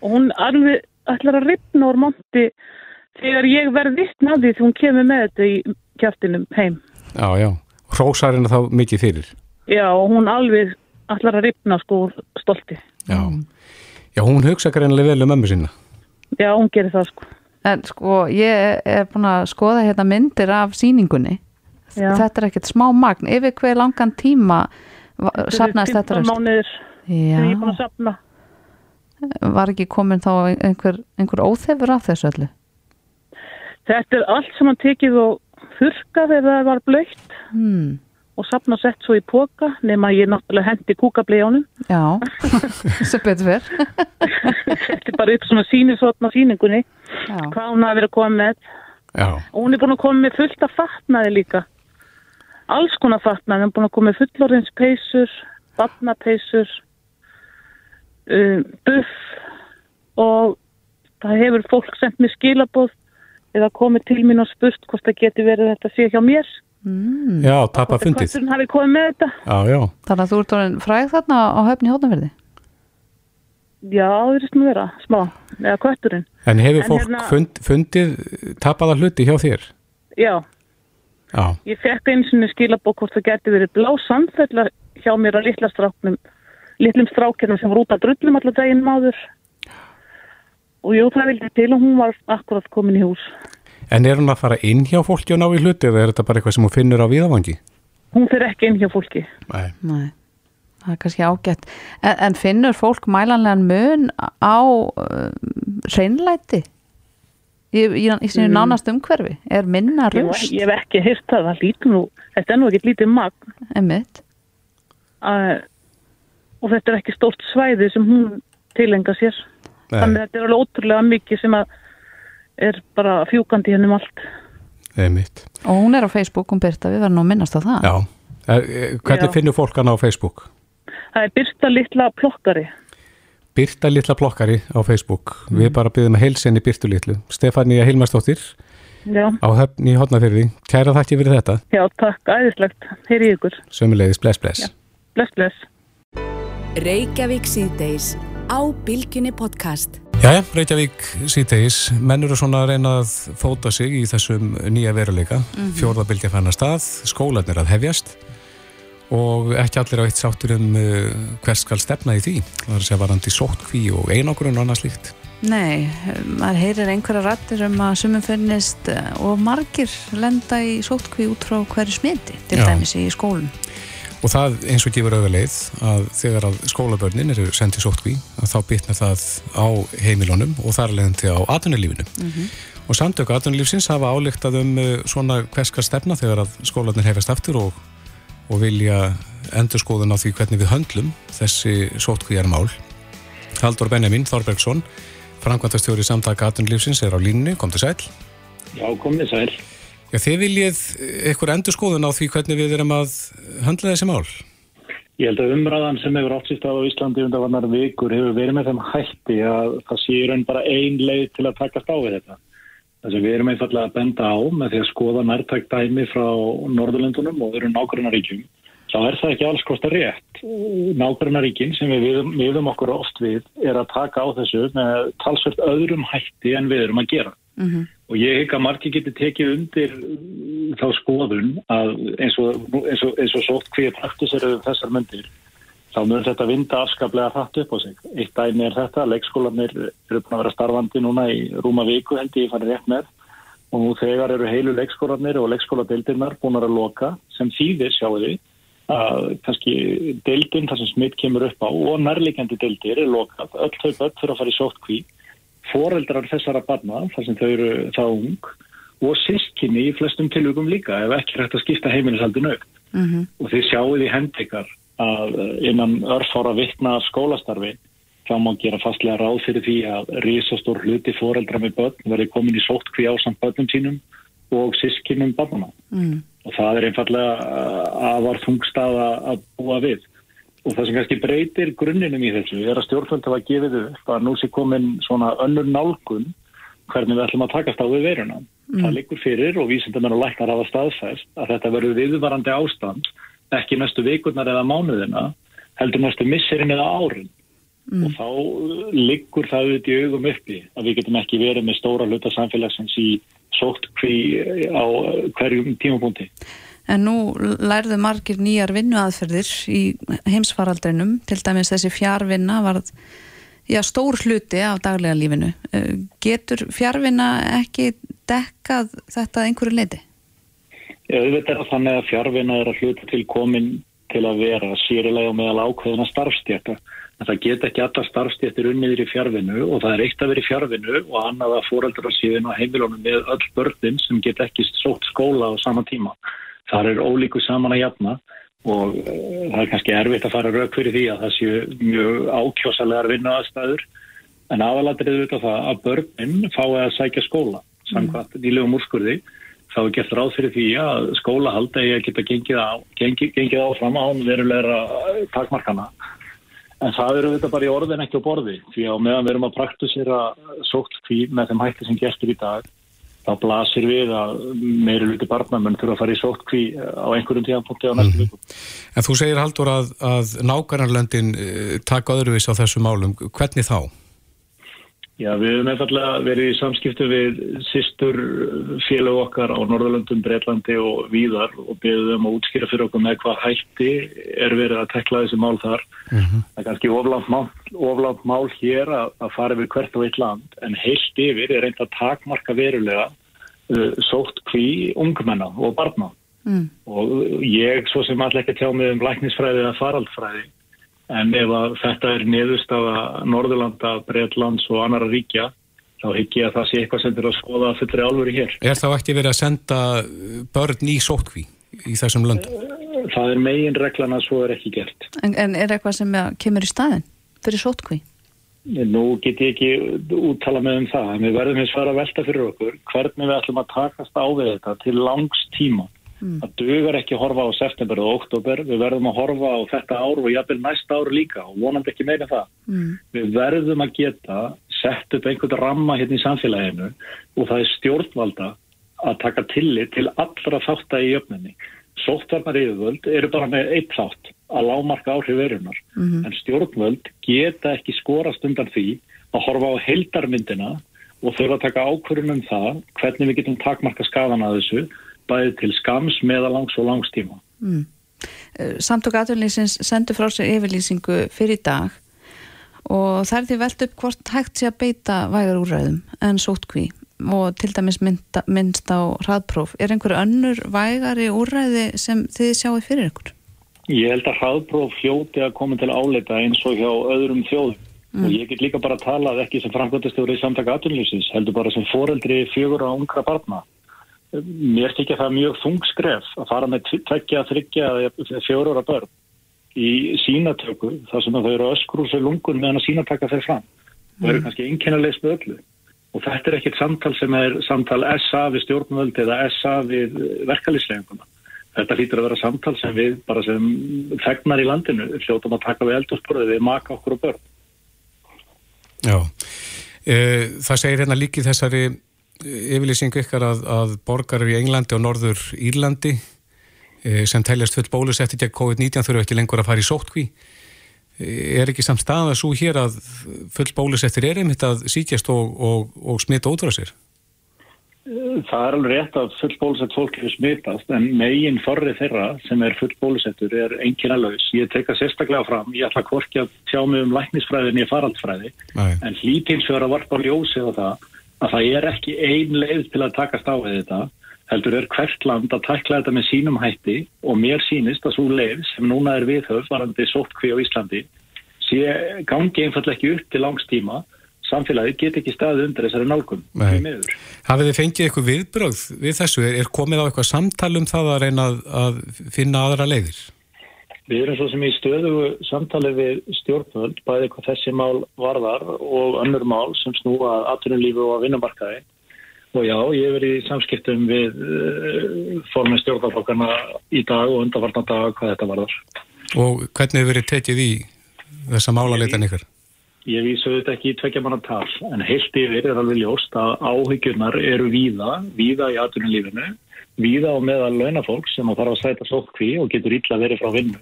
[SPEAKER 6] og hún alveg ætlar að ripna úr monti þegar ég verð vittna af því því hún kemur með þetta í kjaftinum heim.
[SPEAKER 2] já, já. Hrósar henni þá mikið fyrir.
[SPEAKER 6] Já, og hún alveg ætlar að ripna sko stolti.
[SPEAKER 2] Já. Já, hún hugsa greinilega vel um ömmu sína.
[SPEAKER 6] Já, hún gerir það sko.
[SPEAKER 3] En sko, ég er búin að skoða hérna myndir af síningunni.
[SPEAKER 6] Já.
[SPEAKER 3] Þetta er ekkert smá magn. Yfir hver langan tíma safnaðist þetta
[SPEAKER 6] 15
[SPEAKER 3] röst?
[SPEAKER 6] safna.
[SPEAKER 3] var ekki komin þá einhver, einhver óþefur af þessu öllu?
[SPEAKER 6] Þetta er allt sem hann tekið og þurka þegar það var blöytt
[SPEAKER 3] Hmm.
[SPEAKER 6] Og safna sett svo í póka nema ég náttúrulega hendi kúkablíjónum.
[SPEAKER 3] Já, sem betur fyrr.
[SPEAKER 6] Þetta er bara upp svona sínusotna síningunni
[SPEAKER 3] Já.
[SPEAKER 6] hvað hún hafi verið að koma með.
[SPEAKER 2] Já,
[SPEAKER 6] Og hún er búin að koma með fullt af fatnaði líka. Alls konar fatnaði. Hún er búin að koma með fullorðins peysur, batnapeysur, um, buff og það hefur fólk sendt mér skilabóð eða komið til mín og spurt hvort það geti verið þetta sé hjá mér.
[SPEAKER 3] Mm.
[SPEAKER 2] já, tapa
[SPEAKER 6] Hvort
[SPEAKER 2] fundið.
[SPEAKER 6] Hvort hafi komið með þetta.
[SPEAKER 2] Já, já.
[SPEAKER 3] Þannig að þú ert orðin fræg þarna á höfni hóttanverði?
[SPEAKER 6] Já, það er sem vera, smá, eða kötturinn.
[SPEAKER 2] En hefur
[SPEAKER 6] En
[SPEAKER 2] fólk
[SPEAKER 6] hérna-
[SPEAKER 2] fund, fundið tapaða hluti hjá þér?
[SPEAKER 6] Já,
[SPEAKER 2] Já,
[SPEAKER 6] ég fekk eins og skilabóð hvort það geti verið blá samfella hjá mér á litla stráknum, litlum strákjörnum sem voru út að drullum allar daginn máður. Og jú, það vildi til og hún var akkurat komin í hús.
[SPEAKER 2] En er hún að fara inn hjá fólki og ná í hluti eða er þetta bara eitthvað sem hún finnur á viðavangi?
[SPEAKER 6] Hún fyrir ekki inn hjá fólki.
[SPEAKER 2] Nei.
[SPEAKER 3] Nei, það er kannski ágætt. En, en finnur fólk mælanlegan mun á uh, hreinlæti? Í, í, í sínu nánast umhverfi? Er minna
[SPEAKER 6] Ég,
[SPEAKER 3] rust?
[SPEAKER 6] ég hef ekki hýrt það, það lítur nú, þetta er nú ekki lítið magn.
[SPEAKER 3] Einmitt.
[SPEAKER 6] Uh, og þetta er ekki stórt svæði sem hún tilenga sér. Þannig að
[SPEAKER 2] Nei,
[SPEAKER 6] þetta er alveg ótrúlega mikið sem að er bara fjúkandi hennum allt.
[SPEAKER 2] það er mitt.
[SPEAKER 3] Og hún er á Facebook, hún Birta, við verðum nú að minnast á það.
[SPEAKER 2] Já. Er, er, hvernig
[SPEAKER 6] Já.
[SPEAKER 2] finnur fólk hana á Facebook?
[SPEAKER 6] Það er Birta litla plokkari.
[SPEAKER 2] Byrta litla blokkari á Facebook. Við bara byrðum að heilsenni Byrtu litlu. Stefania Hilmarsdóttir
[SPEAKER 6] Já,
[SPEAKER 2] á höfn í hotnafyrði. Kæra þakki fyrir þetta.
[SPEAKER 6] já, takk, æðislegt. Heyri ykkur.
[SPEAKER 2] Sömuleiðis, bless, bless.
[SPEAKER 6] Bless, bless.
[SPEAKER 1] Reykjavík síðdeis á Bilginni podcast.
[SPEAKER 2] Jæja, Reykjavík síðtegis, menn eru svona að reyna að fóta sig í þessum nýja veruleika, mm -hmm. fjórðabildja fannar stað, skólanir að hefjast og ekki allir á eitt sáttur um uh, hvers skal stefna í því, það er að segja varandi sótkví og einogrun og annað slíkt.
[SPEAKER 3] Nei, maður heyrir einhverja rættir um að sumum finnist eh, og margir lenda í sótkví út frá hverju smiti, til
[SPEAKER 2] Já.
[SPEAKER 3] dæmis í skólum.
[SPEAKER 2] Og það eins og gefur auðvitað að þegar að skólabörnin eru sendið sótkví, að þá bitnar það á heimilunum og þar leðandi á atvinnulífinu. Og samtöku atvinnulífsins hafa álíktað um uh, svona hvers skal stefna þegar að skólanir hefjast aftur og, og vilja endurskoðun á því hvernig við höndlum þessi sótkvíjarmál. Haldur Benjamin Þorbergsson, framkvæmtastjóri samtaka atvinnulífsins er á línunni, kom til sæl.
[SPEAKER 7] Já, komið sæl.
[SPEAKER 2] Já, þið viljið eitthvað endurskoðun á því hvernig við erum að höndla þessi mál.
[SPEAKER 7] Ég held að umræðan sem hefur átt sér stað á Íslandi undan varnar vikur hefur verið með þeim hætti að það sé í raun bara ein leið til að takast á við þetta. Það sem við erum einfallega að benda á með því að skoða nærtækt dæmi frá Norðurlöndunum og öðrum nákvæmnaríkjum þá er það ekki alls kostar rétt. Nákvæmnaríkin sem við viðum, viðum okkur oft við er að taka á þessu með talsvöld öðrum hætti en við erum að gera. Mm -hmm. Og ég hef ekki að margi geti tekið undir þá skoðun að eins og, eins og, eins og svo hví praktis eru þessar myndir þá mun þetta vinda afskaplega hratt upp á sig. Eitt dæmi er þetta, leikskólanir eru búin að vera starfandi núna í rúma viku held ég fann rétt með. Og nú þegar eru heilu leikskólanir og leikskóladeildirnar búin að loka sem þýðir sjáu því að kannski deildin þar sem smitt kemur upp á og nærleikandi deildir er lokað, öll þau börn fyrir að fara í sóttkví, foreldrar þessara barna þar sem þau eru þá ung og sískinni í flestum tilugum líka ef ekki hægt að skipta heimilisaldin aukt mm -hmm. og þið sjáu því hendikar að innan örfára vittna skólastarfi þá má gera fastlega ráð fyrir því að risastór hluti foreldra með börn verði komin í sóttkví á samt börnum sínum og sískinum barnana mm. og það er einfallega aðvar þungstaða að búa við og það sem kannski breytir grunninum í þessu er að stjórnvöld hafa gefið upp að nú sé komin svona önnur nálgun hvernig við ætlum að takast á við veruna mm. það likur fyrir og vísindamenn og læknar hafa staðfæst að þetta verður viðvarandi ástand ekki næstu vikurnar eða mánuðina heldur næstu misserinn eða árin mm. og þá liggur það auðvitað í augum uppi að við getum ekki verið með stóra hluta samfélagsins í sótt hví á hverjum tímapunkti.
[SPEAKER 3] En nú lærðu margir nýjar vinnuaðferðir í heimsfaraldrinum, til dæmis þessi fjárvinna var já, stór hluti af daglega lífinu. Eh, getur fjárvinna ekki dekkað þetta einhverju leiti?
[SPEAKER 7] Auðvitað er þannig að fjárvinna er að hluta til komin til að vera sérilega meðal ákveðina starfstjæta. En það get ekki alla starfstjættir unniður í fjárvinnu og það er eitt að vera í fjárvinnu og annað að fóröldra síðan á heimilónum með öll börnin sem get ekki sótt skóla á sama tíma. Það er ólíku saman að jafna og uh, það er kannski erfitt að fara rauk fyrir því að það séu mjög ákjósalegar vinna aðstæður en aðalatrið auðvitað það að börnin fái að sækja skóla samkvæmt nýlegum úrskurði. Þá er gert ráð fyrir því að skólahalda ég að geta gengið, á, gengið, gengið áfram án verulegra takmarkana. En það eru þetta bara í orðin ekki á borði því að meðan við erum að praktusera sótt því með þeim hætti sem gestur í dag þá blasir við að meiri luti barnamenn þurfa að fara í sótt kví á einhverjum tíðanpunkti á næstu viku.
[SPEAKER 2] Mm. En þú segir Haldur að, að nákvæmlega eh, taka öðruvís á þessu málum. Hvernig þá?
[SPEAKER 7] Já, við hefum einfallega verið í samskiptu við sýstur félag okkar á Norðalundum, Breitlandi og Víðar og beðum að útskýra fyrir okkur með hvað hætti er verið að tekla þessi mál þar. Mm -hmm. Það er kannski oflant mál, oflant mál hér að, að fara yfir hvert og eitt land en heilt yfir er reynd að takmarka verulega sótt hví ungmenna og barna. Mm. Og ég, svo sem allir ekki tjá mig um læknisfræði eða faraldfræði, En ef þetta er niðurstafa Norðurlanda, Breitlands og annara ríkja, þá higg ég að það sé eitthvað sem er að skoða fullri álveri hér.
[SPEAKER 2] Er þá ekki verið að senda börn í sótkví í þessum löndum?
[SPEAKER 7] Það er megin reglan að svo er ekki gert.
[SPEAKER 3] En, en er eitthvað sem kemur í staðin fyrir sótkví?
[SPEAKER 7] Nú get ég ekki úttala með um það, en við verðum eins og að velta fyrir okkur hvernig við ætlum að takast á við þetta til langs tíma. Mm. Það dugar ekki að horfa á september og oktober, við verðum að horfa á þetta ár og jafnvel næsta ár líka og vonandi ekki meina það. Mm. Við verðum að geta sett upp einhvern ramma hérna í samfélaginu og það er stjórnvalda að taka tillit til allra þátt að í jöfninni. Sóttvarnar yfirvöld eru bara með eitt þátt að lámarka áhrif verunar mm -hmm. en stjórnvöld geta ekki skorast undan því að horfa á heldarmyndina og þurfa að taka ákvörðunum um það hvernig við getum takmarka skafan að þessu bæði til skams, meðalangs og langstíma. Mm.
[SPEAKER 3] Eh, Samtök aðvölinnsins sendur frá sér yfirlýsingu fyrir dag og það er því veld upp hvort hægt sé að beita vægar úrræðum en sótkví og til dæmis mynda, minnst á hraðpróf. Er einhver önnur vægari úrræði sem þið sjáu fyrir ykkur?
[SPEAKER 7] Ég held að hraðpróf hljóti að koma til áleita eins og hjá öðrum þjóðum. Mm. og ég get líka bara að tala ekki sem framkvæmtastjóri í samtaka aðvölinnsins, heldur bara sem foreldri fjögur á ungra barna. Mér tekja það mjög þungskref að fara með tveggja, þryggja eða fjóru ára börn í sínatöku þar sem þau eru öskrús og lungun meðan að sínataka þeir fram. Og eru mm. kannski einkennileg spöðlu og þetta er ekkert samtal sem er samtal SA við stjórnvöld eða SA við verkalýslegunguna þetta hlýtur að vera samtal sem við bara sem fegnar í landinu hljóttum að taka við eldursporði við maka okkur og börn
[SPEAKER 2] Já, e, það segir hérna líki þessari yfirlýsingu ykkar að, að borgarar í Englandi og Norður Írlandi eh, sem teljast full bólusetti gegn COVID-19 þurfu ekki lengur að fara í sótkví. Er ekki samt stað að svo hér að full bólusettir er einmitt að síkjast og, og, og smita ótrúða sér?
[SPEAKER 7] Það er alveg rétt að full bólusett fólk hefur smitast en megin forrið þeirra sem er full bólusettur er enginn alveg. Ég tek það sérstaklega fram, ég ætla að tjá mig um læknisfræðin í faraldfræði
[SPEAKER 2] Nei.
[SPEAKER 7] en að varpa ljósið á það að það er ekki ein leið til að takast á þetta heldur er hvert land að tækla þetta með sínum hætti og mér sínist að svo leið sem núna er viðhöf varandi sóttkví á Íslandi sé gangi einfall ekki upp til langstíma samfélagi get ekki staðið undir þessari miður.
[SPEAKER 2] Hafið þið fengið eitthvað viðbrögð við þessu? Er, er komið á eitthvað samtal um það að reyna að, að finna aðra leiðir?
[SPEAKER 7] Við erum svo sem í stöðugu samtali við stjórnvöld, bæði hvað þessi mál varðar og önnur mál sem snúa að atvinnulífu og að vinnumarkaði. Og já, ég hef verið í samskiptum við uh, formið stjórnarflokkana í dag og undarvartan dag hvað þetta varðar.
[SPEAKER 2] Og hvernig hefur verið tekið í þessa málaleitan ykkar?
[SPEAKER 7] Ég vísu þetta ekki í tvekja manna tal, en heilt yfir er alveg ljóst að áhyggjurnar eru víða, víða í atvinnulífinu, víða á meðal launafólk sem að fara að sæta sótkví og getur illa verið frá vinnu.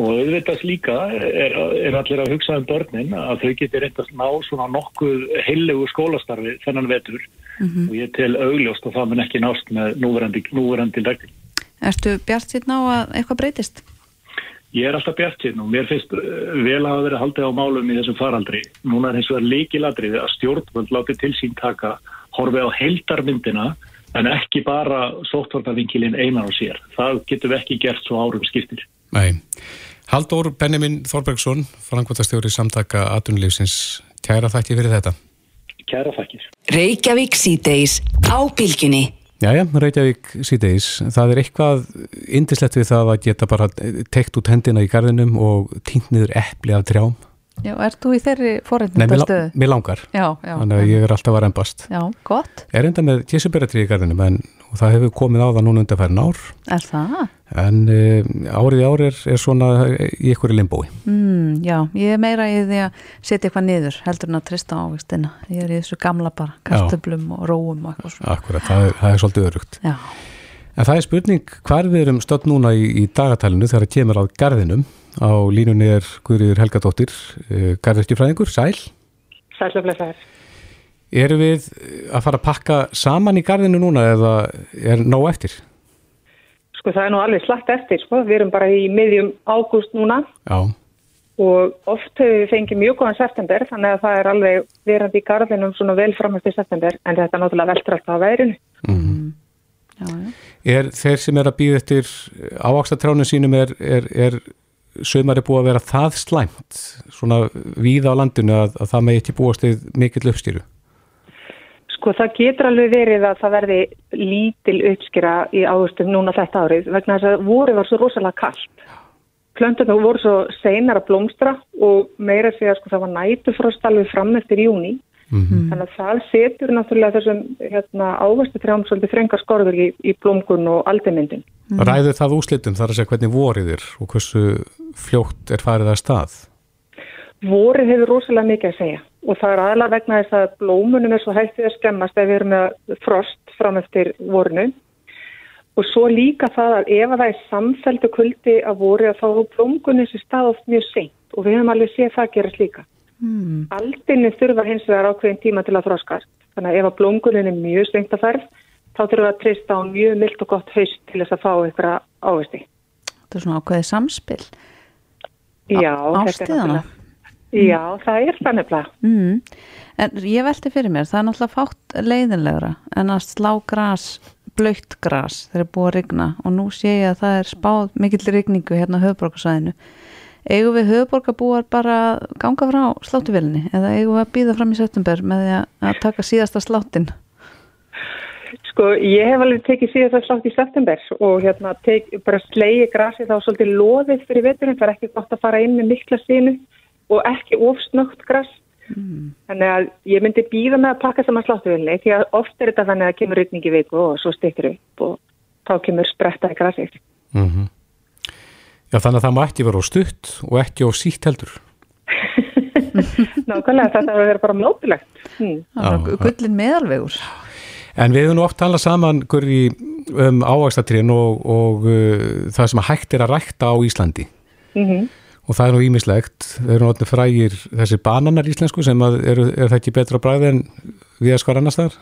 [SPEAKER 7] Og auðvitað líka er, er allir að hugsa um börnin að þau getur reynd að ná svona nokkuð heillegu skólastarfi þennan vetur og ég tel augljóst að það mun ekki nást með núverandi, núverandi reglum.
[SPEAKER 3] Ertu bjart síðan á að eitthvað breytist?
[SPEAKER 7] Ég er alltaf bjart síðan og mér finnst uh, vel að verið haldið á málum í þessum faraldri. Núna er eins og það líkiladriði að stjórnvöld láti til sín taka horfið á heildarmyndina en ekki bara sóttvartavinkilinn einan á sér. Það getur við ekki gert svo árum skiptir.
[SPEAKER 2] Nei. Haldur Benjamin Þorbergsson, frangvöldastjóri samtaka atunlífsins, kæra þætti fyrir þetta.
[SPEAKER 7] Kæra þakkir.
[SPEAKER 1] Reykjavík síðdeis á bylginni.
[SPEAKER 2] Jæja, Reykjavík síðdeis, það er eitthvað indislegt við það að geta bara tekt út hendina í garðinum og týnt niður epli af trjám.
[SPEAKER 3] Já, ert þú í þeirri
[SPEAKER 2] Nei, mér, langar,
[SPEAKER 3] Já, já.
[SPEAKER 2] þannig að ég er alltaf að reymbast.
[SPEAKER 3] Já, gott.
[SPEAKER 2] Er enda með tísuberatri í garðinum en og það hefur komið á það núna undarfærin ár
[SPEAKER 3] Er það?
[SPEAKER 2] en uh, árið í ár er, er svona í ykkur limbói.
[SPEAKER 3] Mm, já, ég er meira í því að setja eitthvað niður heldur en að trista ávistina. Ég er í þessu gamla bara, kartöblum og róum og eitthvað svona.
[SPEAKER 2] Akkurat, það er, það er svolítið örugt.
[SPEAKER 3] Já,
[SPEAKER 2] En það er spurning hvar við erum stödd núna í, í dagatælinu þegar það kemur að garðinum. Á línunni er Guðriður Helgadóttir, uh, garðirkjufræðingur, sæl.
[SPEAKER 8] Sæluflesaður.
[SPEAKER 2] Erum við að fara að pakka saman í garðinu núna eða er nóg eftir?
[SPEAKER 8] Sko það er nú alveg slagt eftir, sko. Við erum bara í miðjum ágúst núna
[SPEAKER 2] Já,
[SPEAKER 8] og oft hefur við fengið mjög góðan september þannig að það er alveg verandi í garðinum svona vel framhægt í september en þetta náttúrulega veldur alltaf á veirinu.
[SPEAKER 3] já, já.
[SPEAKER 2] er þeir sem er að býða eftir ávaxtatránu sínum er, er, er sömari búið að vera það slæmt svona víða á landinu að, að það með ekki búast við mikill uppstýru?
[SPEAKER 8] Sko það getur alveg verið að það verði lítil uppskýra í águstum núna þetta árið vegna þess að voru var svo rosalega kallt. Plöntunum voru svo seinar að blómstra og meira segja sko það var nætufrost alveg fram eftir júni. Þannig að það setur náttúrulega þessum hérna, ávastu trjám svolítið frengar skorður í, í blómgun og aldimyndin.
[SPEAKER 2] Mm. Ræður það úslitum þar að segja hvernig vorið er og hversu fljótt er farið að stað?
[SPEAKER 8] Vorið hefur rosalega mikið að segja og það er aðalega vegna þess að blómunum er svo hægt við að skemmast ef við erum með frost fram eftir vorinu og svo líka það að ef að það er samfældu kuldi að voru þá er blómgunni sem stað oft mjög seint og við höfum alveg séð það gerast líka. Mm. Aldinni þurfa hins vegar ákveðin tíma til að þroskast þannig að ef að blómgunni er mjög seint að ferð þá þurfum við að trista á mjög mild og gott haust til þess að fá einhverja ávesti.
[SPEAKER 3] Þetta er svona ákveðið samspil.
[SPEAKER 8] Já, þetta er
[SPEAKER 3] Ástíðana.
[SPEAKER 8] náttúrulega- Já, það er þannig að
[SPEAKER 3] Mm. En ég velti fyrir mér, það er náttúrulega fátt leiðinlegra en að slá gras, blöytt gras þegar er búið að rigna og nú sé ég að það er spáð mikill rigningu hérna á höfuborgarsæðinu. Eigum við höfuborgarbúar bara ganga frá sláttuvelinni eða eigum við að býða fram í september með því að- taka síðasta sláttin?
[SPEAKER 8] Sko, ég hef alveg tekið síðan það slátt í september og hérna tek, bara slegi grasi þá svolítið loðið fyrir veturinn, það er ekki gott að fara inn með mikla sínu og ekki ofsnögt gras.
[SPEAKER 3] Mm.
[SPEAKER 8] Þannig að ég myndi býða með að pakka saman sláttuvilni því að oft er þetta þannig að kemur rytning í viku og svo styktir upp og þá kemur spretta í grasið.
[SPEAKER 2] Mm Já, þannig að það má ekki vera á stutt og ekki á sítt heldur.
[SPEAKER 8] Nákvæmlega, þetta verður bara. Hmm.
[SPEAKER 3] Er
[SPEAKER 2] Já,
[SPEAKER 3] gullin meðalvegur.
[SPEAKER 2] En við höfum nú oft talað saman, Gurri, um ávægstatrén og, og uh, það sem hægt er að rækta á Íslandi
[SPEAKER 8] Mm
[SPEAKER 2] og það er nú ímislegt, þeir eru náttúrulega frægir þessir bananar íslensku sem að eru, er það ekki betra bræði en við að skar annars þar?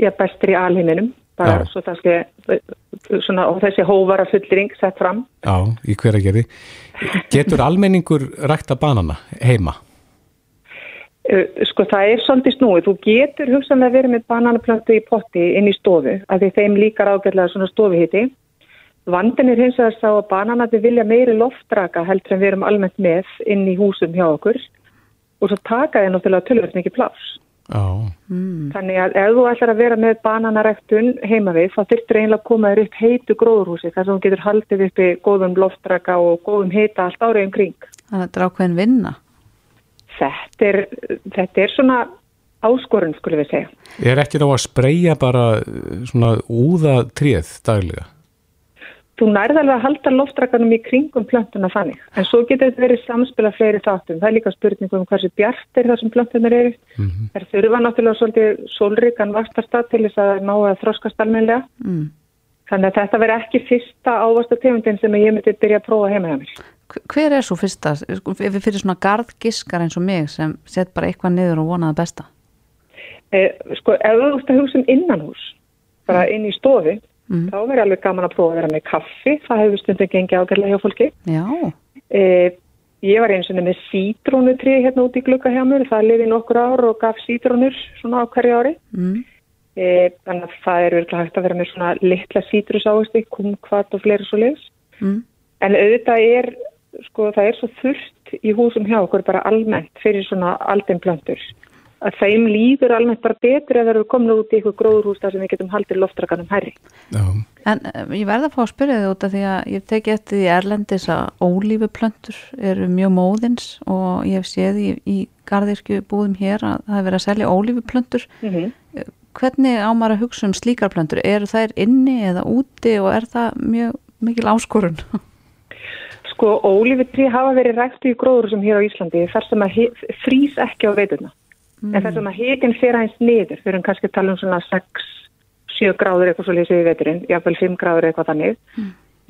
[SPEAKER 8] Já, bestur í alheiminum, bara
[SPEAKER 2] Já.
[SPEAKER 8] svo það ske, svona, og þessi hóvara fullring sett fram.
[SPEAKER 2] Já, í hver að gerði. Getur almenningur rækta banana heima?
[SPEAKER 8] Sko það er svolítið snúið, þú getur hugsanlega verið með bananaplöntu í potti inn í stofu, af því þeim líkar ágætlega svona stofuhiti. Vandin er hins vegar sá að bananati vilja meiri loftraka heldur en við erum almennt með inn í húsum hjá okkur og svo taka þeir náttúrulega tölvöld mikið pláss.
[SPEAKER 2] Já.
[SPEAKER 8] Þannig að ef þú ætlar að vera með bananarektun heima við, þá þurftur eiginlega að koma þér upp heitu gróðurhúsi þar sem þú getur haldið uppi góðum loftraka og góðum heita allt árið um kring.
[SPEAKER 3] Þannig að þetta er ákveðin vinna.
[SPEAKER 8] Þetta er, þetta er svona áskorun, skulum við segja.
[SPEAKER 2] Er ekki þá að spreyja bara uh, svona úða tréð daglega?
[SPEAKER 8] Þú nærði alveg að halda loftrakanum í kringum plöntuna þannig, en svo getur þetta verið samspil af fleiri þáttum. Það er líka spurning um hversu bjart er það sem plöntunar eru. Mm -hmm. Það þurfa náttúrulega svolítið sólríkan vastarstað til þess að ná að þroskast almenlega.
[SPEAKER 3] Mm.
[SPEAKER 8] Þannig að þetta verið ekki fyrsta ávastategundin sem ég myndi byrja að prófa heima hjá mér.
[SPEAKER 3] Hver- er svo fyrsta, sko, ef við fyrir svona gardgiskar eins og mig sem set bara eitthvað niður og vonaði besta?
[SPEAKER 8] Eh, sko, ef þú stofi, þá verður alveg gaman að prófa að vera með kaffi. Það hefur stundum gengið ágæðlega hjá fólki.
[SPEAKER 3] Já,
[SPEAKER 8] Eh, ég var eins og með sítrónutri hérna út í glugga hjá mér. Það liði nokkur ár og gaf sítrónur svona á hverju ári.
[SPEAKER 3] mm.
[SPEAKER 8] Eh, þannig að það er virkilega hægt að vera með svona litla sítrus áherslu, kumkvat og fleiri svo leiðs.
[SPEAKER 3] Mm.
[SPEAKER 8] En auðvitað er, sko, það er svo þurft í húsum hjá okkur bara almennt fyrir svona aldinplöntur. Að þeim líður almennt bara betur ef það eru komin út í eitthvað gróðurhús þar sem við getum haldið loftrakanum hærri.
[SPEAKER 2] Já.
[SPEAKER 3] En eh, ég verða að fá að spyrja þig út af því að ég teki eftir því erlendis að ólífuplöntur eru mjög móðins og ég hef séð í, í garðirkju búðum hér að það er verið að selja ólífuplöntur.
[SPEAKER 8] Mm
[SPEAKER 3] Hvernig á maður að hugsa um slíkar plöntur? Eru þær inni eða úti og er það mjög mikil áskorun?
[SPEAKER 8] Sko, ólífutri hafa verið ræktu í gróðurhúsum hér á Íslandi þar sem að frýs ekki á veiturna. En þar sem að hitin fer aðeins niður, við erum kannski tala um svona 6-7 gráður eitthvað svo lýsið í veiturinn, jáfnvel 5 gráður eitthvað þannig.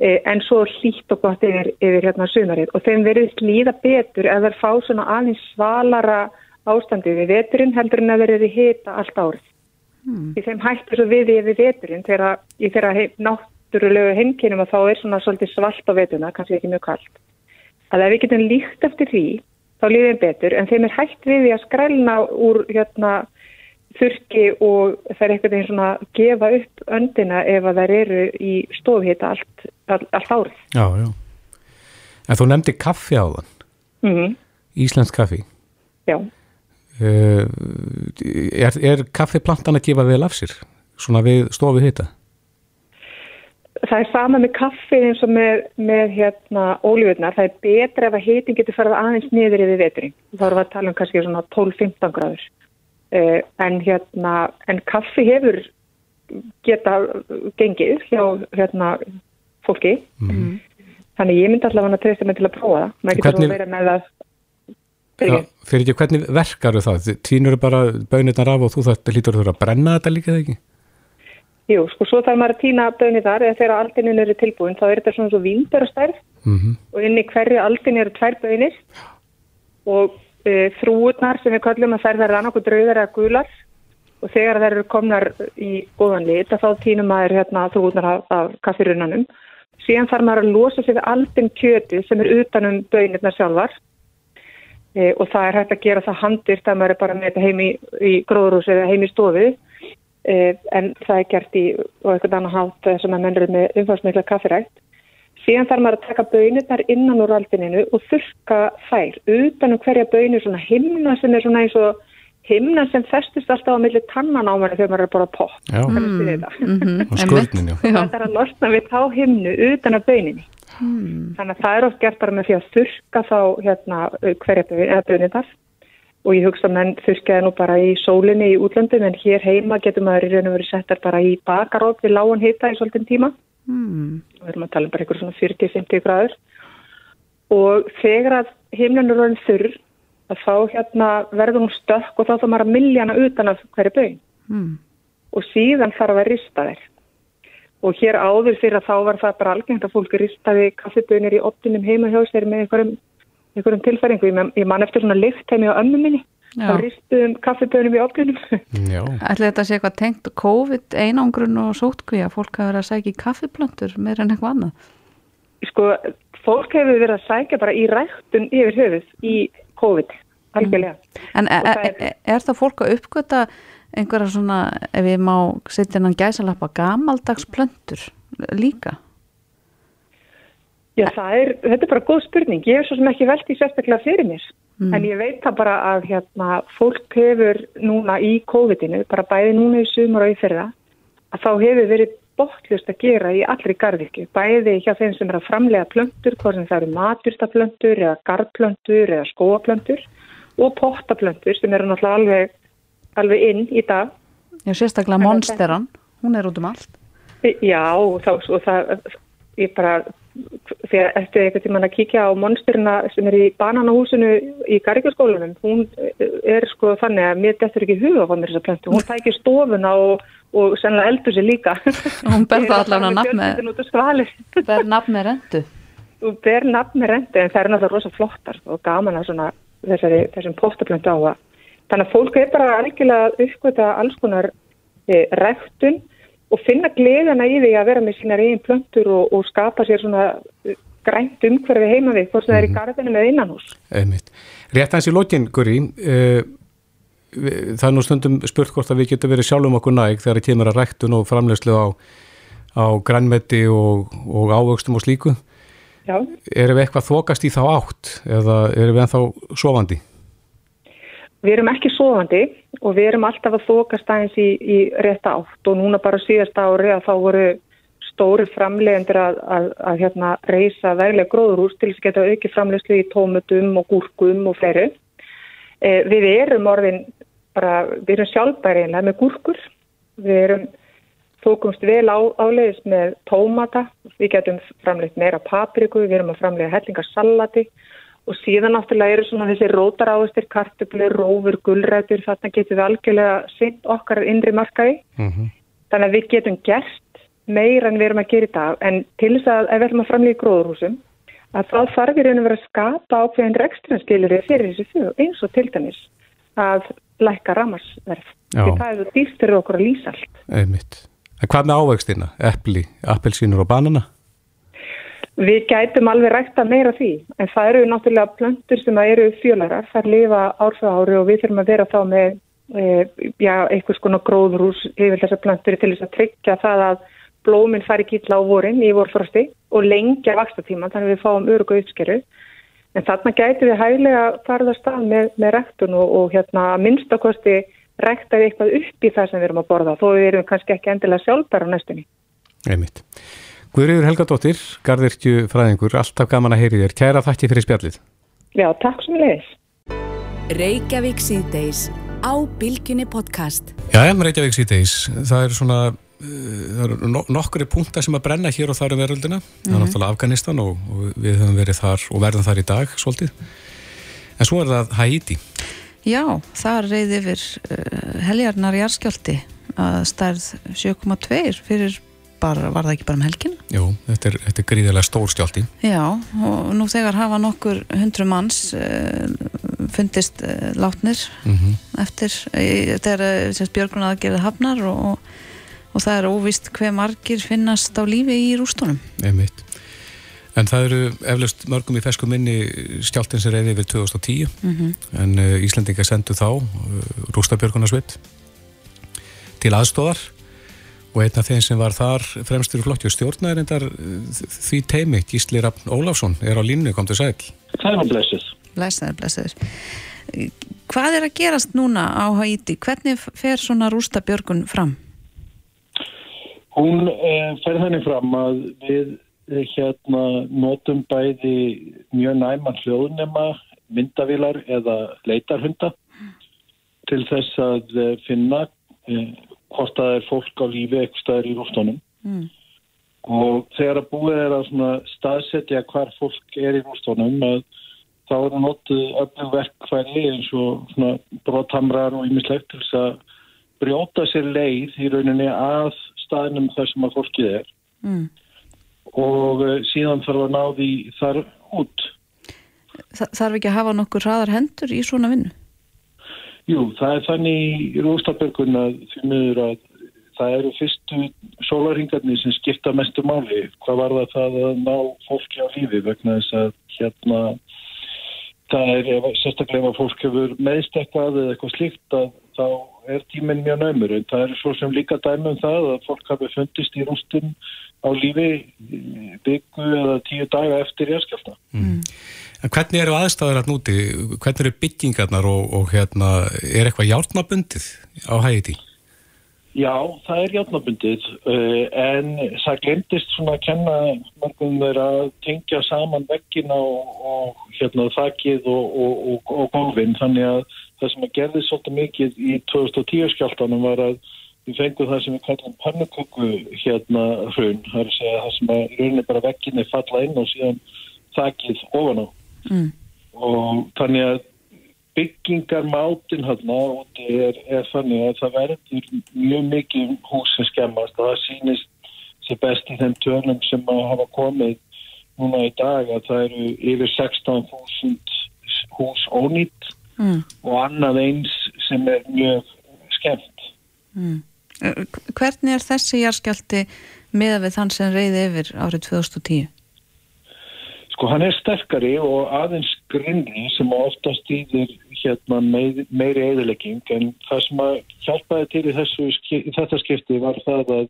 [SPEAKER 8] Eh, en svo hlýtt og gott yfir, yfir hérna sumarið og þeim verið líða betur ef þeir fá svona aðeins svalara ástandi við veturinn heldur en að þeir eru hita allt árið. Því þeim hættur svo við yfir veturinn þegar í þeirra hei, náttúrulegu heimkynum að þá er svona svolítið svalt á veturna, kannski ekki mjög kallt. Að ef við getum líkt eftir því, þá líður betur en þeim er hætt við því að skrælna úr hérna þurki og það er einhvern veginn svona að gefa upp öndina ef að þær eru í stofhita allt, all, allt árið.
[SPEAKER 2] Já, já. En þú nefndi kaffi á þann,
[SPEAKER 8] Mm
[SPEAKER 2] Íslensk kaffi.
[SPEAKER 8] Já.
[SPEAKER 2] Uh, er, er kaffiplantan að gefa vel af sér? Svona við stofu hita?
[SPEAKER 8] Það er sama með kaffi eins og með, með hérna ólífurnar. Það er betra ef að hitin getur farið aðeins niður yfir veturinn. Þá erum við að tala um kannski svona 12-15 gráður. Uh, en hérna, en kaffi hefur geta gengið hjá hérna fólki. Þannig ég myndi allavega að treysta mig til að prófa það. Maður getur svo verið með það.
[SPEAKER 2] Já,
[SPEAKER 8] Fyrir,
[SPEAKER 2] ekki, hvernig verkar það? Týnur bara bönirnar af og þú þetta lítur þú að brenna þetta líka eða ekki?
[SPEAKER 8] Jú, sko, svo þarf maður að týna bönni þar eða þegar aldinin eru tilbúin þá er þetta svona svo vínberastærð.
[SPEAKER 2] Mm
[SPEAKER 8] og inn í hverju aldin eru tvær bönir og e, þrúurnar sem við kallum að þær verða annarku drauðar eða gular. Og þegar þær eru komnar í góðan lit þá týnum maður hérna þrúurnar af, af kaffirunanum. Síðan þarf maður að losa sig við aldin kjöti sem er utanum bönirnar sjálfar. E, og það er hægt að gera það handirt að maður er bara með þetta heim í, í gróðrús eða heim í stofu. e, en það er gert í og eitthvað annað hátt eh, sem að mennur með umfarsmikla kaffirækt Síðan þarf maður að taka bönirnar innan úr aldininu og þurka þær utan um hverja bönu svona himna sem er svona eins og himna sem festist alltaf á milli tannan á manni þegar maður er bara pop.
[SPEAKER 2] Já,
[SPEAKER 8] Mm. -hmm.
[SPEAKER 2] og skurnin, já.
[SPEAKER 8] Það er að losna við þá himnu utan af böninni. Þannig að það er oft gert bara með því að þurka þá hérna hverja bönirnar og ég hugsa að menn þurkaði nú bara í sólinni í útlöndum en hér heima getur maður í raun og verið settar bara í bakaróp við lágan hita í svolítinn tíma
[SPEAKER 3] Mm.
[SPEAKER 8] við erum að tala um bara einhver svona 40-50 gráður og þegar að himnun er orðin þurr að þá hérna verður hún stökk og þá þá maður að milja hana utan af hverju bauð
[SPEAKER 3] Mm.
[SPEAKER 8] og síðan þarf að rista þær og hér áður fyrir að þá var það bara algengt að fólk ristaði kaffibönir í opninum heima hjá sér með einhverjum, einhverjum tilfæringu. Ég, man- ég man eftir svona lift heimi á ömmu minni,
[SPEAKER 3] Já.
[SPEAKER 8] þá ristuðum kaffibönum í opninum.
[SPEAKER 2] Já,
[SPEAKER 3] Ætli þetta sé eitthvað tengt COVID, einangrun og sótkví að fólk hafa verið að sækja í kaffiplöntur meira en eitthvað annað?
[SPEAKER 8] sko, fólk hefur verið að sækja bara í ræktun yfir höfuð í COVID, algjörlega.
[SPEAKER 3] En e
[SPEAKER 8] Og það
[SPEAKER 3] e e er það fólk að uppgöta einhverja svona, ef ég má setja hennan gæsalappa, gamaldags plöntur líka?
[SPEAKER 8] Já, er, þetta er bara góð spurning. Ég hef svo sem ekki velt í sérstaklega fyrir mér. En ég veit það bara að hérna, fólk hefur núna í COVID-inu, bara bæði núna í sumar og í fyrra, að þá hefur verið bóttlust að gera í allri garðvirkju. Bæði hjá þeim sem er að framlega plöntur, hvort sem það eru maturstaplöntur eða garðplöntur eða skóaplöntur og pottaplöntur sem eru náttúrulega alveg, alveg inn í dag.
[SPEAKER 3] Já, sérstaklega monsteran, hún er út um allt.
[SPEAKER 8] Já, og þá, og það, ég bara, þegar eftir einhvern tímann að kíkja á monsterina sem er í bananahúsinu í Garrikarskólanum, hún er sko þannig að mér dettur ekki huga á mér þessa plöntu. Hún tækir stofuna og, og sennilega eldur sér líka.
[SPEAKER 3] Hún ber það allavega nafn með-. Ber nafn með rendu.
[SPEAKER 8] Þú ber nafn með rendi en það er náttúrulega rosa flottar og gaman að svona þessari, þessum postaplöntu á að. Þannig að fólk er bara algjörlega uppgöta alls konar e, ræktun og finna gleðina í því að vera með sínar eigin plöntur og, og skapa sér svona eh, grænt umhverfi heima við, hvort sem það er í garðinu með innanhús.
[SPEAKER 2] Rétt aðeins í lokin, Guri, uh, það er nú stundum spurt hvort að við getum verið sjálfum okkur næg þegar það kemur að ræktun og framlegslu á, á grænmeti og, og ávöxtum og slíku.
[SPEAKER 8] Já,
[SPEAKER 2] Erum við eitthvað þokast í þá átt eða erum við ennþá sofandi?
[SPEAKER 8] við erum ekki sofandi og við erum alltaf að þokast aðeins í, í rétta átt og núna bara síðast ári að þá voru stóri framlegendur að, að, að hérna, reysa veglega gróðurús til þess að geta auki framlegslu í tómutum og gúrkum og fleiri. Eh, við erum orðin bara, við erum sjálfbæri einlega með gúrkur, við erum tókumst vel á, áleiðis með tómata, við getum framleitt meira papriku, við erum að framlega hellingarsalati og síðan náttúrulega eru svona þessi rótaráðustir, kartubli, rófur, gullrætur, þarna getum við algjörlega sint okkar innri markaði.
[SPEAKER 2] Mm
[SPEAKER 8] Þannig að við getum gert meira en við erum að gera í dag en til þess að ef við ætlum að framlega í gróðurhúsum að þá þarf við raun að vera að skapa ákveðin rekstrinskilir fyrir þessi fjög eins og til dæmis að lækka ramarsverð. Því það er þú dýrt fyrir okkur að lýsa allt.
[SPEAKER 2] Einmitt. En hvað með ávöxtina? Epli, appelsínur og banana?
[SPEAKER 8] Við gætum alveg rækta meira því en það eru náttúrulega plöntur sem að eru fjölarar, það lifa ár fyrir ári og við þurfum að vera þá með e, já, einhvers konar gróðrús yfir þessar plöntur til þess að tryggja það að blóminn fari kýtla á vorin í vorfrosti og lengja vakstatíma þannig að við fáum örugu uppskeru. En þarna gæti við hæglega farða stað með, með rektun og, og hérna minnstakosti rektaði eitthvað upp í það sem við erum að borða þó við erum kannski ekki endilega sjálfbæra næstunni.
[SPEAKER 2] Einmitt. Guðriður Helgadóttir, garðirkju fræðingur, alltaf gaman að heyri þér. Kæra þakki fyrir spjallið.
[SPEAKER 8] Já, takk sem leiðis.
[SPEAKER 1] Reykjavík síðdeis á Bilginni podcast.
[SPEAKER 2] Já, en Reykjavík síðdeis, það eru svona, það eru no nokkuri punktar sem að brenna hér og þar um veröldina. Það er náttúrulega Afganistan og, og við höfum verið þar og verðum þar í dag, svolítið. En svo er það Haiti.
[SPEAKER 3] Já, það reyði yfir uh, heljarnar jarðskjálti að stærð 7,2 fyrir bara, var það ekki bara um helgin?
[SPEAKER 2] Jú, þetta er, þetta er gríðilega stór skjálti.
[SPEAKER 3] Já, og nú þegar hafa nokkur hundru manns uh, fundist uh, látnir
[SPEAKER 2] Mm
[SPEAKER 3] eftir uh, þegar uh, björgrun aðgerði hafnar og, og það er óvist hver margir finnast á lífi í rústunum.
[SPEAKER 2] Einmitt. En það eru eflaust mörgum í fesku minni skjáltin sem reyði yfir 2010
[SPEAKER 3] Mm
[SPEAKER 2] en uh, Íslandingar sendu þá rústabjörgunarsvitt til aðstóðar og einn af þeim sem var þar fremstur í flotti og stjórnaður endar því teimi, Gísli Rafn Ólafsson er á línu, kom til sæl
[SPEAKER 7] Það hann blessið.
[SPEAKER 3] Blessaður, blessaður. Hvað er að gerast núna á Haiti? Hvernig fer svona rústabjörgun fram?
[SPEAKER 7] Hún eh, fer þannig fram að við eh, hérna notum bæði mjög næma hljóðnema myndavílar eða leitarhunda til þess að eh, finna eh, hvort það er fólk á lífi eitthvað staðar í rústunum.
[SPEAKER 3] Mm.
[SPEAKER 7] Og þegar að búið er að staðsetja hvar fólk er í rústunum þá er notuð öflug verkfæri eins og svona brotamrar og ýmislegt til þess að
[SPEAKER 9] brjóta sér leið í rauninni að staðnum þar sem að fólkið er
[SPEAKER 3] Mm.
[SPEAKER 9] og uh, síðan þarf að ná því þar út.
[SPEAKER 3] Þa, þarf ekki að hafa nokkur hraðar hendur í svona vinnu?
[SPEAKER 9] Jú, það er þannig í Rústabörgun að því miður að það eru fyrstu sólaringarnir sem skipta mestu máli. Hvað var það það að ná fólki á lífi vegna þess að hérna það er, sérstaklega ef að fólk hefur meðstekkað eða eitthvað slíkt að þá er tíminn mjög næmur en það er svo sem líka dæmi um það að fólk hafi fundist í rústum á lífi byggu eða tíu daga eftir jæskjálta.
[SPEAKER 2] En hvernig eru aðstæður að núti? Hvernig eru byggingarnar og, og hérna, er eitthvað járnabundið á hægiti?
[SPEAKER 9] Já, það er játnabundið uh, en það glemtist svona að kenna mörgum þeirra að tengja saman veggina og, og hérna þakkið og, og, og, og gólfin þannig að það sem að gerði svolítið mikið í 2010 skjáltanum var að við fengum það sem við kallum pannuköku hérna hrun, það er að segja það sem að í rauninni bara vegginni falla inn og síðan þakkið ofan á.
[SPEAKER 3] Mm.
[SPEAKER 9] og þannig að byggingarmátin hérna úti er, er þannig að það verður mjög mikið hús sem skemmast. Og það sýnist sér best í þeim tönum sem að hafa komið núna í dag að það eru yfir 16.000 hús ónýtt
[SPEAKER 3] Mm.
[SPEAKER 9] og annað eins sem er mjög skemmt.
[SPEAKER 3] Mm. Hvernig er þessi jarskjaldi með við þann sem reyði yfir árið 2010?
[SPEAKER 9] Sko hann er sterkari og aðeins grinnri sem ofta stýðir hérna meir, meiri eðilegging en það sem að hjálpaði til í, þessu, í þetta skipti var það að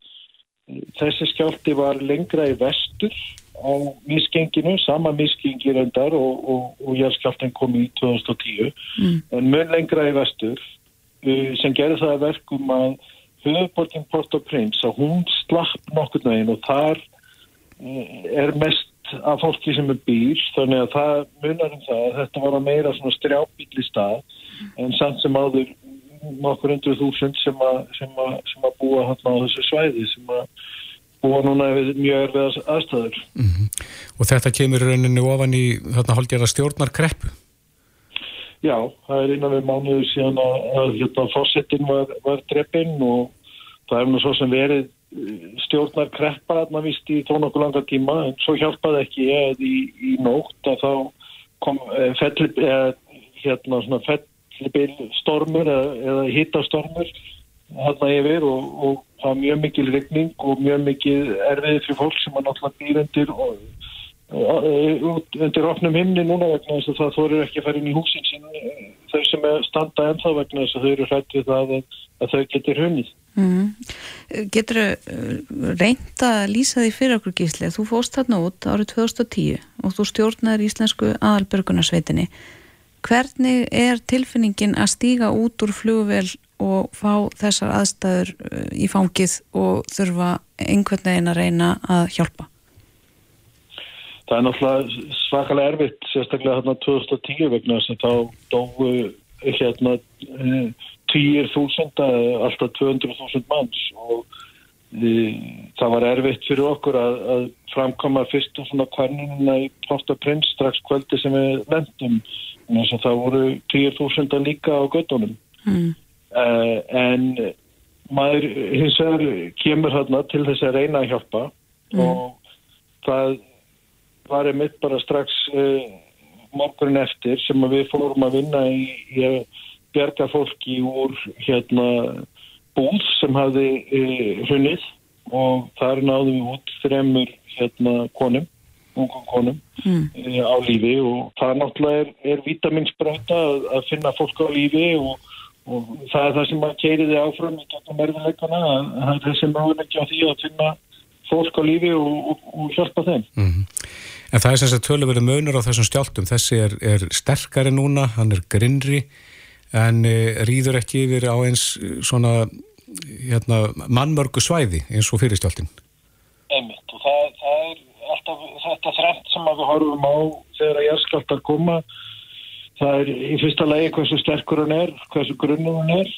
[SPEAKER 9] þessi skjálti var lengra í vestur á misgenginu, sama misgengi reyndar og, og, og járskjáltin kom í 2010
[SPEAKER 3] Mm.
[SPEAKER 9] en mun lengra í vestur uh, sem gerði það að verkum að höfuborgin Port-au-Prince að hún slapp nokkur neginn og þar uh, er mest af fólki sem er bíl þannig að það munar um það að þetta var að meira svona strjábíli stað en samt sem áður nokkur undir þúsund sem að búa hann á þessu svæði sem að búa núna við mjög erfiðas aðstæður.
[SPEAKER 2] Og þetta kemur rauninni ofan í þarna hálfgerða stjórnar kreppu.
[SPEAKER 9] Já, það er innan við mánuðu síðan að, að hérna, fórsetin var, var dreppinn og það er nú svo sem verið eh, stjórnar kreppa að maður vist í þó nokkuð langa tíma en svo hjálpaði ekki að í, í nótt að þá kom eh, felli, eh, hérna fellibil stormur eða, eða hittastormur hérna yfir og, og það var mjög mikil regning og mjög mikil erfiði fyrir fólk sem að náttúrulega býr undir og út undir opnum himni núna vegna þess að það þorir ekki að fara inn í húsin sín eh, þau sem standa ennþá vegna þess að þau eru hrætt við það að, að þau getur hunnið.
[SPEAKER 3] Mm. Getur reynd að lýsa því fyrir okkur gísli þú fóst þarna út árið 2010 og þú stjórnaður íslensku aðalbörgunarsveitinni hvernig er tilfinningin að stíga út úr flugvel og fá þessar aðstæður uh, í fangið og þurfa einhvern veginn að reyna að hjálpa.
[SPEAKER 9] Það er náttúrulega svakalega erfitt sérstaklega hérna 2010 vegna að þá dóu hérna týjir þúsunda alltaf 200.000 manns og e, það var erfitt fyrir okkur að, að framkoma fyrst og svona kvernununa í Port-au-Prince strax kvöldi sem við þannig að það voru týjir þúsunda líka á göttunum
[SPEAKER 3] mm.
[SPEAKER 9] Uh, en maður hins vegar kemur hérna til þess að reyna að hjálpa og það var einmitt bara strax uh, morgunin eftir sem við fórum að vinna í, í að bjarga fólki úr hérna búð sem hafði uh, hrunnið og þar náðum við út þremur hérna konum, ungum konum
[SPEAKER 3] Mm.
[SPEAKER 9] uh, á lífi og það náttúrulega er, er vitaminsbreyta að, að finna fólk á lífi og, og það er það sem að keiriði áfram í gegnum erfiðleikana að það er þessi möguleiki á því að finna fólk á lífi og, og, og hjálpa þeim.
[SPEAKER 2] Mm. En það er sem sagt töluverið munur á þessum stjáltum. Þessi er, er sterkari núna, hann er grinnri en e, rýður ekki yfir á eins eh, svona hérna, mannmörgu svæði eins og fyrir stjáltin.
[SPEAKER 9] Einmitt og það, það er alltaf þetta þrætt sem að við horfum á þegar að jærskaltar koma það er í fyrsta lagi hversu sterkur hann er, hversu grunnur hann er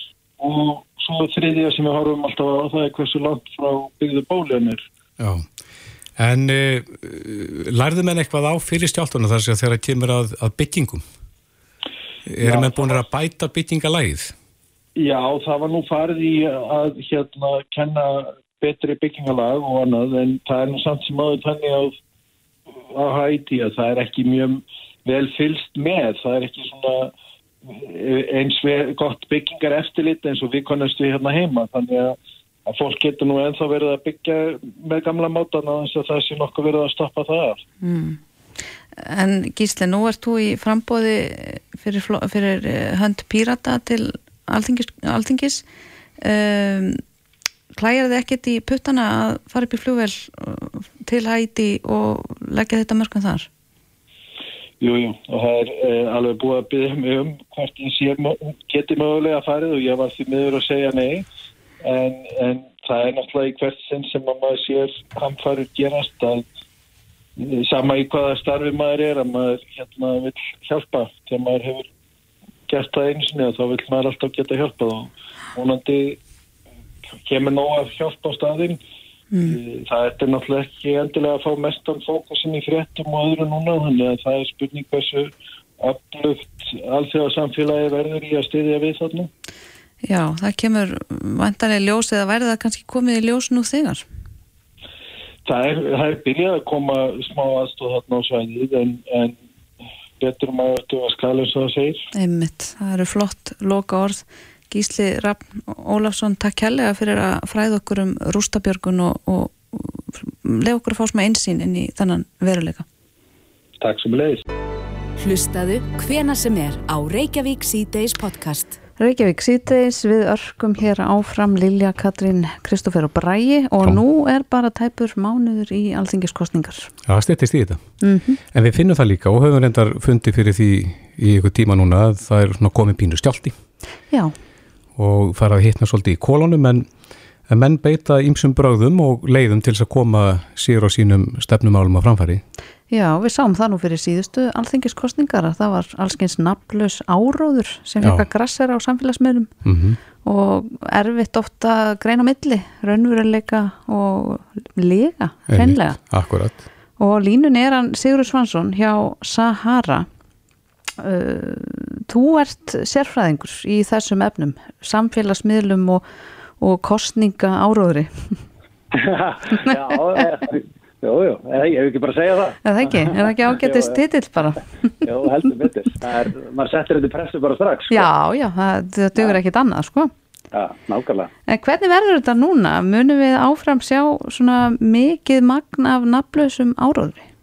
[SPEAKER 9] og svo þriðja sem við horfum alltaf á það er hversu langt frá byggðu bóli hann er.
[SPEAKER 2] Já. En e, lærðu menn eitthvað á fyrir stjáltuna þar sem þegar það kemur að, að byggingum? Erum menn búin að bæta byggingalægið?
[SPEAKER 9] Já, það var nú farið í að hérna kenna betri byggingalag og annað en það er nú samt sem áður þannig að á Haiti að það er ekki mjög vel fylst með, það er ekki svona eins við gott byggingar eftirlit eins og við konumst við hérna heima þannig að, að fólk getur nú ennþá verið að byggja með gamla mátana þess að það sé nokkuð verið að stoppa það af.
[SPEAKER 3] Mm. En Gísle, nú ert þú í frambóði fyrir, fyrir eh, hönd pírata til alþingis, alþingis. Um, klæjar þið ekkert í puttana að fara upp í flugvel uh, til Hæti og leggja þetta mörgum þar?
[SPEAKER 9] Jú, jú, og það er eh, alveg búið að byggja mig um hvort ég sé, geti mögulega að farið og ég var því miður að segja nei. En, en það er náttúrulega í hvert sinn sem maður sér hann farið gerast að sama í hvaða starfi maður er að maður hérna vil hjálpa. Þegar maður hefur gert það sinni og þá vil maður alltaf geta hjálpað og vonandi kemur nóg að hjálpa á staðinn Mm. Það er náttúrulega ekki endilega að fá mestan fókusin í fréttum og öðru núna þannig að það er spurning hversu aflugt allþjóða samfélagi verður í að styðja við þarna.
[SPEAKER 3] Já, það kemur vantanlega ljós eða verður það kannski komið í ljós nú þegar?
[SPEAKER 9] Það er, það er byrjað að koma smá aðstóð þarna á svæðið en, en betur maður að skala eins og það segir.
[SPEAKER 3] Einmitt, það eru flott loka orð. Gísli Raffn Ólafsson, takk kærlega fyrir að fræða okkur um rústabjörgun og, og leið okkur að fá smá einsýn inn í þannan veruleika.
[SPEAKER 9] Takk sem leiðis.
[SPEAKER 1] Hlustaðu hvena sem er á Reykjavík C-Days podcast.
[SPEAKER 3] Reykjavík síðdeis við örgum hér áfram Lilja, Katrín, Kristófer og Bræi og Já. nú er bara tæpur mánuður í alþingiskostningar.
[SPEAKER 2] Já, það styrtist í þetta.
[SPEAKER 3] Mm -hmm.
[SPEAKER 2] En við finnum það líka og höfum reyndar fundið fyrir því í ykkur tíma núna að það er komið pínu stjálti.
[SPEAKER 3] Já
[SPEAKER 2] og fara að hitna svolítið í kolonum en, en menn beita ímsum bröðum og leiðum til þess að koma sér og sínum stefnumálum á framfæri.
[SPEAKER 3] Já, við sáum það nú fyrir síðustu alþengiskostningar að það var allskeins naflus áróður sem fekk að grassera á samfélagsmiðlum
[SPEAKER 2] mm -hmm.
[SPEAKER 3] og erfitt ofta greina milli, raunveruleika og lega, hreinlega.
[SPEAKER 2] Akkurat.
[SPEAKER 3] Og línun er hann Sigur Svansson hjá Sahara Uh, þú ert sérfræðingur í þessum efnum, samfélagsmiðlum og, og kostninga áróðri
[SPEAKER 10] Já, jú, jú ég hef ekki bara að segja það
[SPEAKER 3] Er það ekki? Er það ekki ágættist titill bara?
[SPEAKER 10] Jú, heldur myndir maður settir þetta pressu bara strax
[SPEAKER 3] sko. Já, já, það, það dugur ekkit annað sko
[SPEAKER 10] Já, nákvæmlega
[SPEAKER 3] En hvernig verður þetta núna? Munum við áfram sjá svona mikið magn af naflösum áróðri?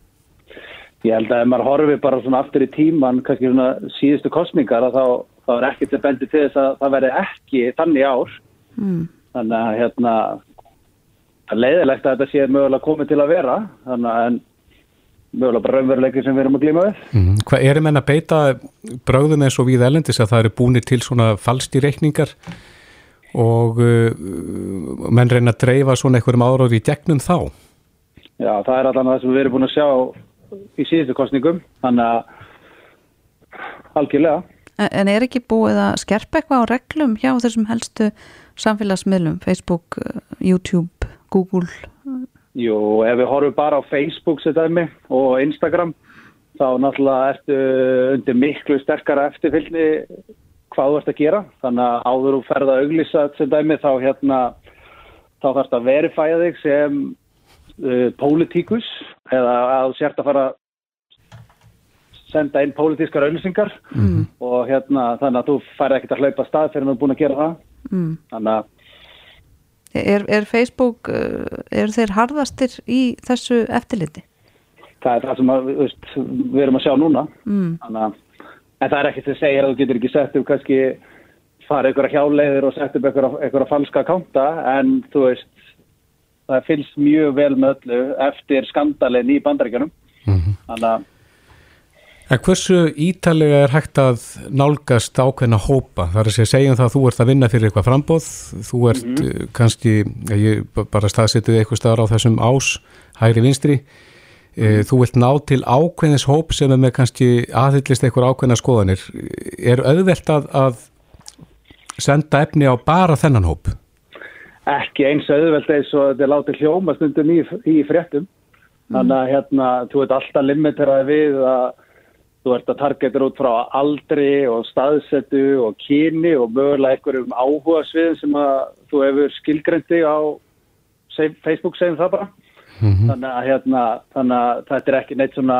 [SPEAKER 10] Ég held að ef maður horfi bara svona aftur í tíman, kannski svona síðustu kosmingar, þá, þá er ekkert að bendi til þess að það veri ekki þannig ár.
[SPEAKER 3] Mm.
[SPEAKER 10] Þannig að hérna, leiðilegt að þetta sé mögulega komið til að vera, þannig að mögulega bara raunveruleiki sem við erum að glíma við.
[SPEAKER 2] Mm. Hvað er um enn að beita bröðum eins og við elendis að það eru búinir til svona falsti reikningar og uh, menn reyna að dreifa svona einhverjum áráði í gegnum þá?
[SPEAKER 10] Já, það er allan það sem við erum búin að sjá í síðustu kostningum þannig að algjörlega
[SPEAKER 3] En er ekki búið að skerpa eitthvað á reglum hjá þessum helstu samfélagsmiðlum, Facebook, uh, YouTube, Google?
[SPEAKER 10] Jú, ef við horfum bara á Facebook dæmi, og Instagram þá náttúrulega ertu undir miklu sterkara eftirfylgni hvað þú ert að gera þannig að áður og ferða að auglýsa dæmi, þá hérna þá þarfst að verifæja þig sem uh, pólitíkus eða að sért að fara senda inn pólitískar auðvisingar
[SPEAKER 3] mm.
[SPEAKER 10] og hérna þannig að þú fær ekkert að hlaupa stað fyrir að þú er búin að gera það
[SPEAKER 3] mm.
[SPEAKER 10] þannig að
[SPEAKER 3] Er, er Facebook, uh, er þeir harðastir í þessu eftirliti?
[SPEAKER 10] Það er það sem að, veist, við erum að sjá núna
[SPEAKER 3] mm.
[SPEAKER 10] að en það er til að segja að þú getur ekki sett upp kannski fara ykkur að hjáleiðir og sett að, ykkur að falska kánta en þú veist það fylgst mjög vel með öllu eftir skandalin í bandaríkjunum
[SPEAKER 2] mm -hmm.
[SPEAKER 10] þannig að
[SPEAKER 2] En hversu ítalega er hægt að nálgast ákveðna hópa? Það er að segja segjum það að þú ert að vinna fyrir eitthvað frambóð, þú ert mm -hmm. kannski, ég bara staðsetið eitthvað staðar á þessum ás, hægri vinstri, mm -hmm. þú vilt ná til ákveðnis hóp sem er með kannski aðhyllist eitthvað ákveðna skoðanir. Er auðvelt að, að senda efni á bara þennan hóp?
[SPEAKER 10] Ekki eins auðvelt eins og þetta er látið hljóma stundum í, í fréttum. Mm. Þannig að hérna, þú veit alltaf limiteraði við að þú ert að targetur út frá aldri og staðsetu og kyni og mögulega einhverjum áhuga sviðum sem að þú hefur skilgrendi á Facebook segjum það bara þannig, að, hérna, þannig að þetta er ekki neitt svona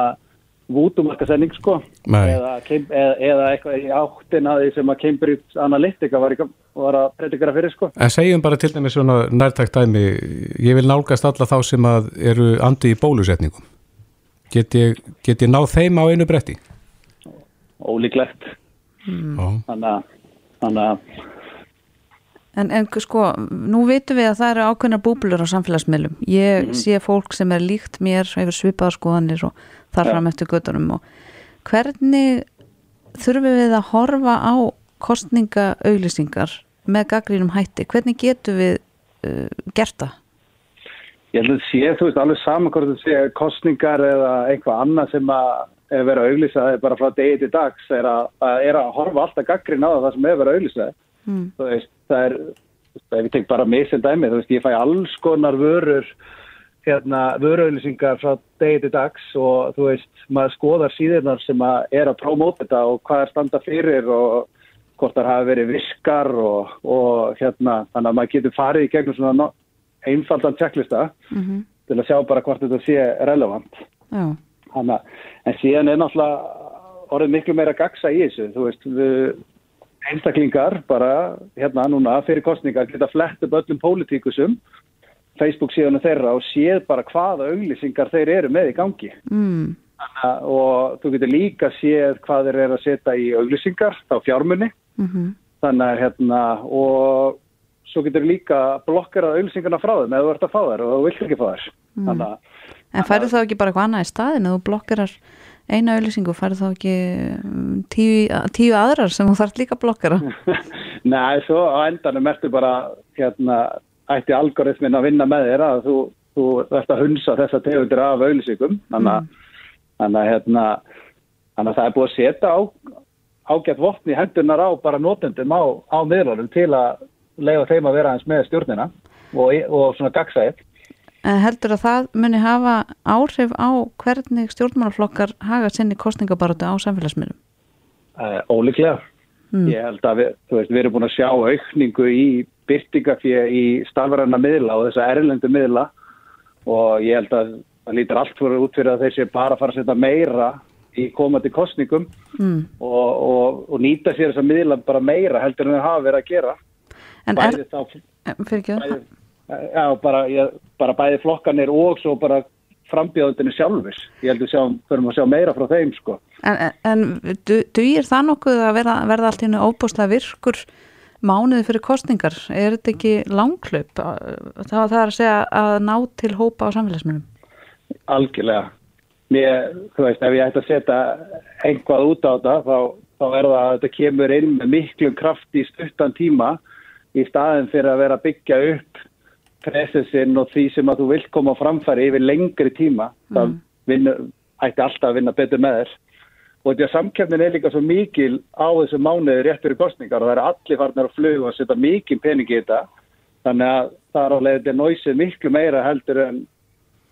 [SPEAKER 10] vútumarkasending sko eða, eða, eða eitthvað í áttina því sem að Cambridge Analytica var, var að predikara fyrir sko
[SPEAKER 2] En segjum bara til dæmis svona nærtækt dæmi, ég vil nálgast alla þá sem að eru andi í bólusetningum. Get ég, get ég náð þeim á einu bretti?
[SPEAKER 10] ólíklegt
[SPEAKER 2] Já.
[SPEAKER 10] þannig að,
[SPEAKER 3] En, en sko, nú vitum við að það eru ákveðnar búblur á samfélagsmiðlum. Ég sé fólk sem er líkt mér, hefur svipaðar skoðanir og þar fram eftir göttunum og hvernig þurfum við að horfa á kostningaauglýsingar með gaggrínum hætti? Hvernig getum við uh, gert það?
[SPEAKER 10] Ég held að sé, þú veist, alveg saman hvort það sé kostningar eða eitthvað annað sem að er verið að auglýsa bara frá degi til dags er að, að, er að horfa alltaf gaggrin á það sem er verið að auglýsa
[SPEAKER 3] Mm.
[SPEAKER 10] þú veist, það er ef ég tek bara mig sem dæmi, þú veist, ég fæ alls konar vörur hérna, vöruauðlýsingar frá degi til dags og þú veist, maður skoðar síðurnar sem að er að prómóta þetta og hvað er standa fyrir og hvort það hafi verið viskar og, og hérna, þannig að maður getur farið í gegnum svona einfaldan checklista
[SPEAKER 3] Mm
[SPEAKER 10] til að sjá bara hvort þetta sé relevant.
[SPEAKER 3] Já.
[SPEAKER 10] Þannig að, en síðan er náttúrulega orðið miklu meira gagsa í þessu, þú veist, við einstaklingar bara hérna núna fyrir kostningar geta flett upp öllum pólitíkusum Facebook síðan þeirra og séð bara hvaða auglýsingar þeir eru með í gangi.
[SPEAKER 3] Mm.
[SPEAKER 10] Og þú getur líka séð hvað þeir eru að setja í auglýsingar, þá fjármunni,
[SPEAKER 3] Mm
[SPEAKER 10] þannig að hérna, og svo getur líka blokkerað auglýsingarna frá þeim eða þú ert að fá þær og þú vilt ekki fá þær.
[SPEAKER 3] Mm.
[SPEAKER 10] Þannig að
[SPEAKER 3] En færðu þá ekki bara eitthvað annað í staðin að þú blokkerar eina auðlýsingu, færðu þá ekki um, tíu, tíu aðrar sem þú þarf líka að blokkera?
[SPEAKER 10] Nei, svo á endanum ertu bara hérna, ætti algoritmin að vinna með þér að þú, þú ert að hunsa þessa tegundir af auðlýsingum þannig þannig að hérna, það er búið að setja á, ágætt vopni hendunar á bara notendum á, á miðlunum til að leiða þeim að vera eins með stjórnina og, og svona gagsæð
[SPEAKER 3] En heldur að það muni hafa áhrif á hvernig stjórnmálaflokkar haga sinni kostningabarótu á samfélagsmiðlum?
[SPEAKER 10] uh, ólíklega.
[SPEAKER 3] Mm.
[SPEAKER 10] Ég held að við, veist, við erum búin að sjá aukningu í byrtingafjö í starfæranna miðla og þessa erlendu miðla og ég held að það lítur allt fyrir út fyrir að þeir sé bara að fara að setja meira í komandi kostningum
[SPEAKER 3] Mm.
[SPEAKER 10] og, og, og nýta sér þessa miðla bara meira heldur en þau hafa verið að gera.
[SPEAKER 3] En er,
[SPEAKER 10] Bæði þá,
[SPEAKER 3] fyrir ekki það?
[SPEAKER 10] já, bara, ég, bara bæði flokkanir og svo bara frambjóðundinu sjálfis. Ég held að förum að sjá meira frá þeim sko.
[SPEAKER 3] En, en, en du- dugir það nokkuð að verða, verða allt í hennu óbúslega virkur mánuði fyrir kostningar? Er þetta ekki langklaup? Það það að segja að ná til hópa á samfélagsmiðlum.
[SPEAKER 10] Algjörlega. Mér, þú veist, ef ég ætti að setja einhvað út á þetta, þá, þá er það að þetta kemur inn með miklum kraft í stuttan tíma í staðin fyrir að vera að byggja upp presensinn og því sem að þú vilt koma framfæri yfir lengri tíma. Það vinnu, ætti alltaf að vinna betur með þér. Og því að samkefnin er líka svo mikil á þessu mánuði rétt fyrir kostningar og það eru allir farnir að fluga og setja mikil pening í þetta. Þannig að það er á leiðið nóysið miklu meira heldur en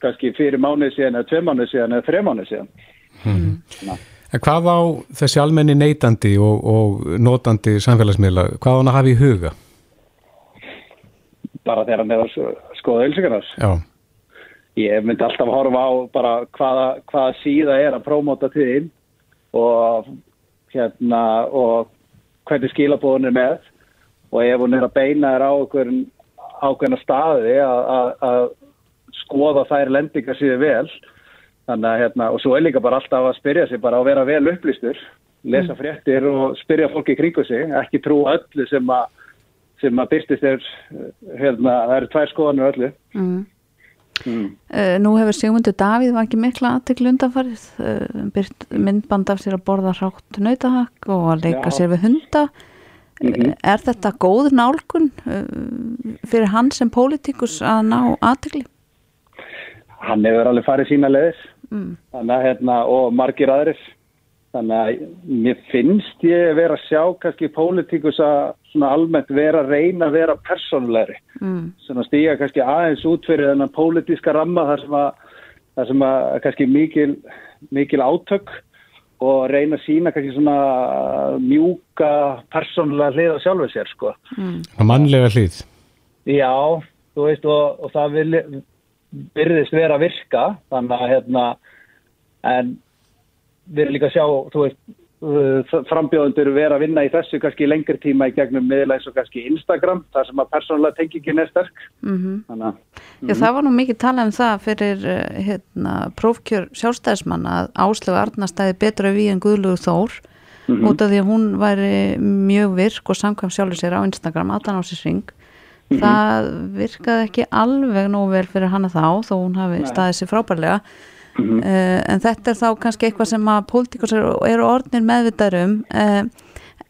[SPEAKER 10] kannski fyrir mánuði síðan eða tvei mánuði síðan eða þrei mánuði síðan.
[SPEAKER 2] En hvað á þessi almenni neytandi og, og notandi samfélagsmiðla, hvað á hann að hafa í huga?
[SPEAKER 10] Bara þegar hann er að s- skoða ölsingarnas.
[SPEAKER 2] Já,
[SPEAKER 10] Ég myndi alltaf horfa á bara hvaða, hvaða síða er að prómóta til og hérna og hvernig skilabóðun er með. Og ef hún er að beina þér á okkur ákveðna staði að, skoða þær lendingar síður vel. Þannig að hérna og svo er líka bara alltaf að spyrja sig bara að vera vel upplýstur lesa fréttir og spyrja fólki kringu sig ekki trúa öllu sem að sem að byrstist er hérna, það eru tvær skoðanur öllu.
[SPEAKER 3] Mm.
[SPEAKER 10] Mm.
[SPEAKER 3] Uh, nú hefur Sigmundur Davíð var ekki mikla aðtekli undanfarið, uh, byrt myndband af sér að borða hrátt nautahakk og að leika
[SPEAKER 10] Já.
[SPEAKER 3] sér við hunda.
[SPEAKER 10] Mhm.
[SPEAKER 3] Uh, er þetta góð nálgun uh, fyrir hann sem pólitíkus að ná aðtekli?
[SPEAKER 10] hann hefur alveg farið sína leiðir
[SPEAKER 3] Mm.
[SPEAKER 10] að hérna og margir aðrir þannig að mér finnst ég vera að sjá kannski pólitíkus að svona almennt vera reyna að vera persónulegri
[SPEAKER 3] Mm.
[SPEAKER 10] svona stíga kannski aðeins út fyrir þennan pólitíska ramma þar sem að, þar sem að kannski mikil, mikil átök og reyna að sína kannski svona mjúka persónulega hlið á sjálfu sér sko.
[SPEAKER 2] mm. mannlega hlið
[SPEAKER 10] Já, þú veist og, og það vil, virðist vera að virka þannig að hérna en við erum líka að sjá þú veist frambjóðundur vera að vinna í þessu kannski lengri tíma í gegnum miðlega eins og kannski Instagram þar sem að persónulega tengingin er sterk
[SPEAKER 3] Mm
[SPEAKER 10] þannig að
[SPEAKER 3] Já, það var nú mikið talað um það fyrir eh, hérna, prófkjör sjálfstæðismann að Áslöfu Arnastæði betra við en Guðlugur Þór
[SPEAKER 10] Mhm.
[SPEAKER 3] út af því að hún væri mjög virk og samkvæm sjálfur sér á Instagram allan á sér ring
[SPEAKER 10] Mhm.
[SPEAKER 3] það virkaði ekki alveg nógu vel fyrir hana þá þó hún hafi
[SPEAKER 10] Nei.
[SPEAKER 3] staðið sér frábærlega
[SPEAKER 10] Mhm.
[SPEAKER 3] uh, en þetta er þá kannski eitthvað sem að pólitíkos eru, eru orðnir meðvitaður um uh,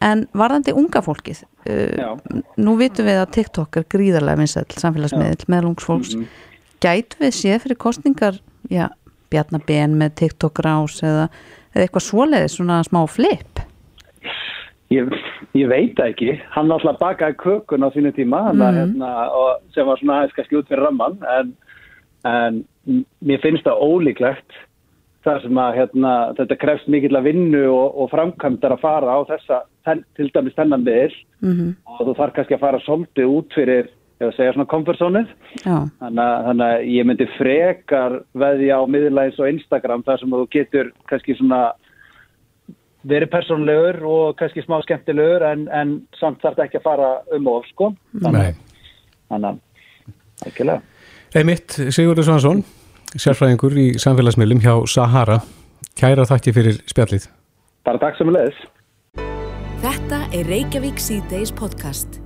[SPEAKER 3] en varðandi unga fólkið uh, nú vitum við að TikTok er gríðarlega vinsæll samfélagsmiðl með lungsfólks
[SPEAKER 10] Mhm.
[SPEAKER 3] gætu við séð fyrir kostningar já, Bjarnar Ben með TikTok rás eða, eða eitthvað svoleiðis svona smá flip
[SPEAKER 10] Ég, ég veit ekki, hann alltaf bakaði kökun á sínu tíma mm
[SPEAKER 3] Mhm.
[SPEAKER 10] hérna, sem var svona aðeins kannski út fyrir ramman en, en mér finnst það ólíklegt þar sem að hérna, þetta krefst mikill að vinnu og, og framkvæmdar að fara á þessa, ten, til dæmis þennan miðl
[SPEAKER 3] mm
[SPEAKER 10] og þú þarf kannski að fara svolítið út fyrir, ef að segja svona komfortzónið
[SPEAKER 3] Já,
[SPEAKER 10] þannig, að- þannig að ég myndi frekar veðja á miðla eins og Instagram þar sem að þú getur kannski svona verið persónlegur og kannski smá skemmtilegur en, en samt þarf þetta ekki að fara um of sko.
[SPEAKER 2] Nei.
[SPEAKER 10] þannig að ekkilega
[SPEAKER 2] Einmitt, Sigurður Svansson sérfræðingur í samfélagsmiðlum hjá Sahara. Kæra þakki fyrir spjallið.
[SPEAKER 10] Bara takk sem leðis
[SPEAKER 1] Þetta er Reykjavík C-Days podcast.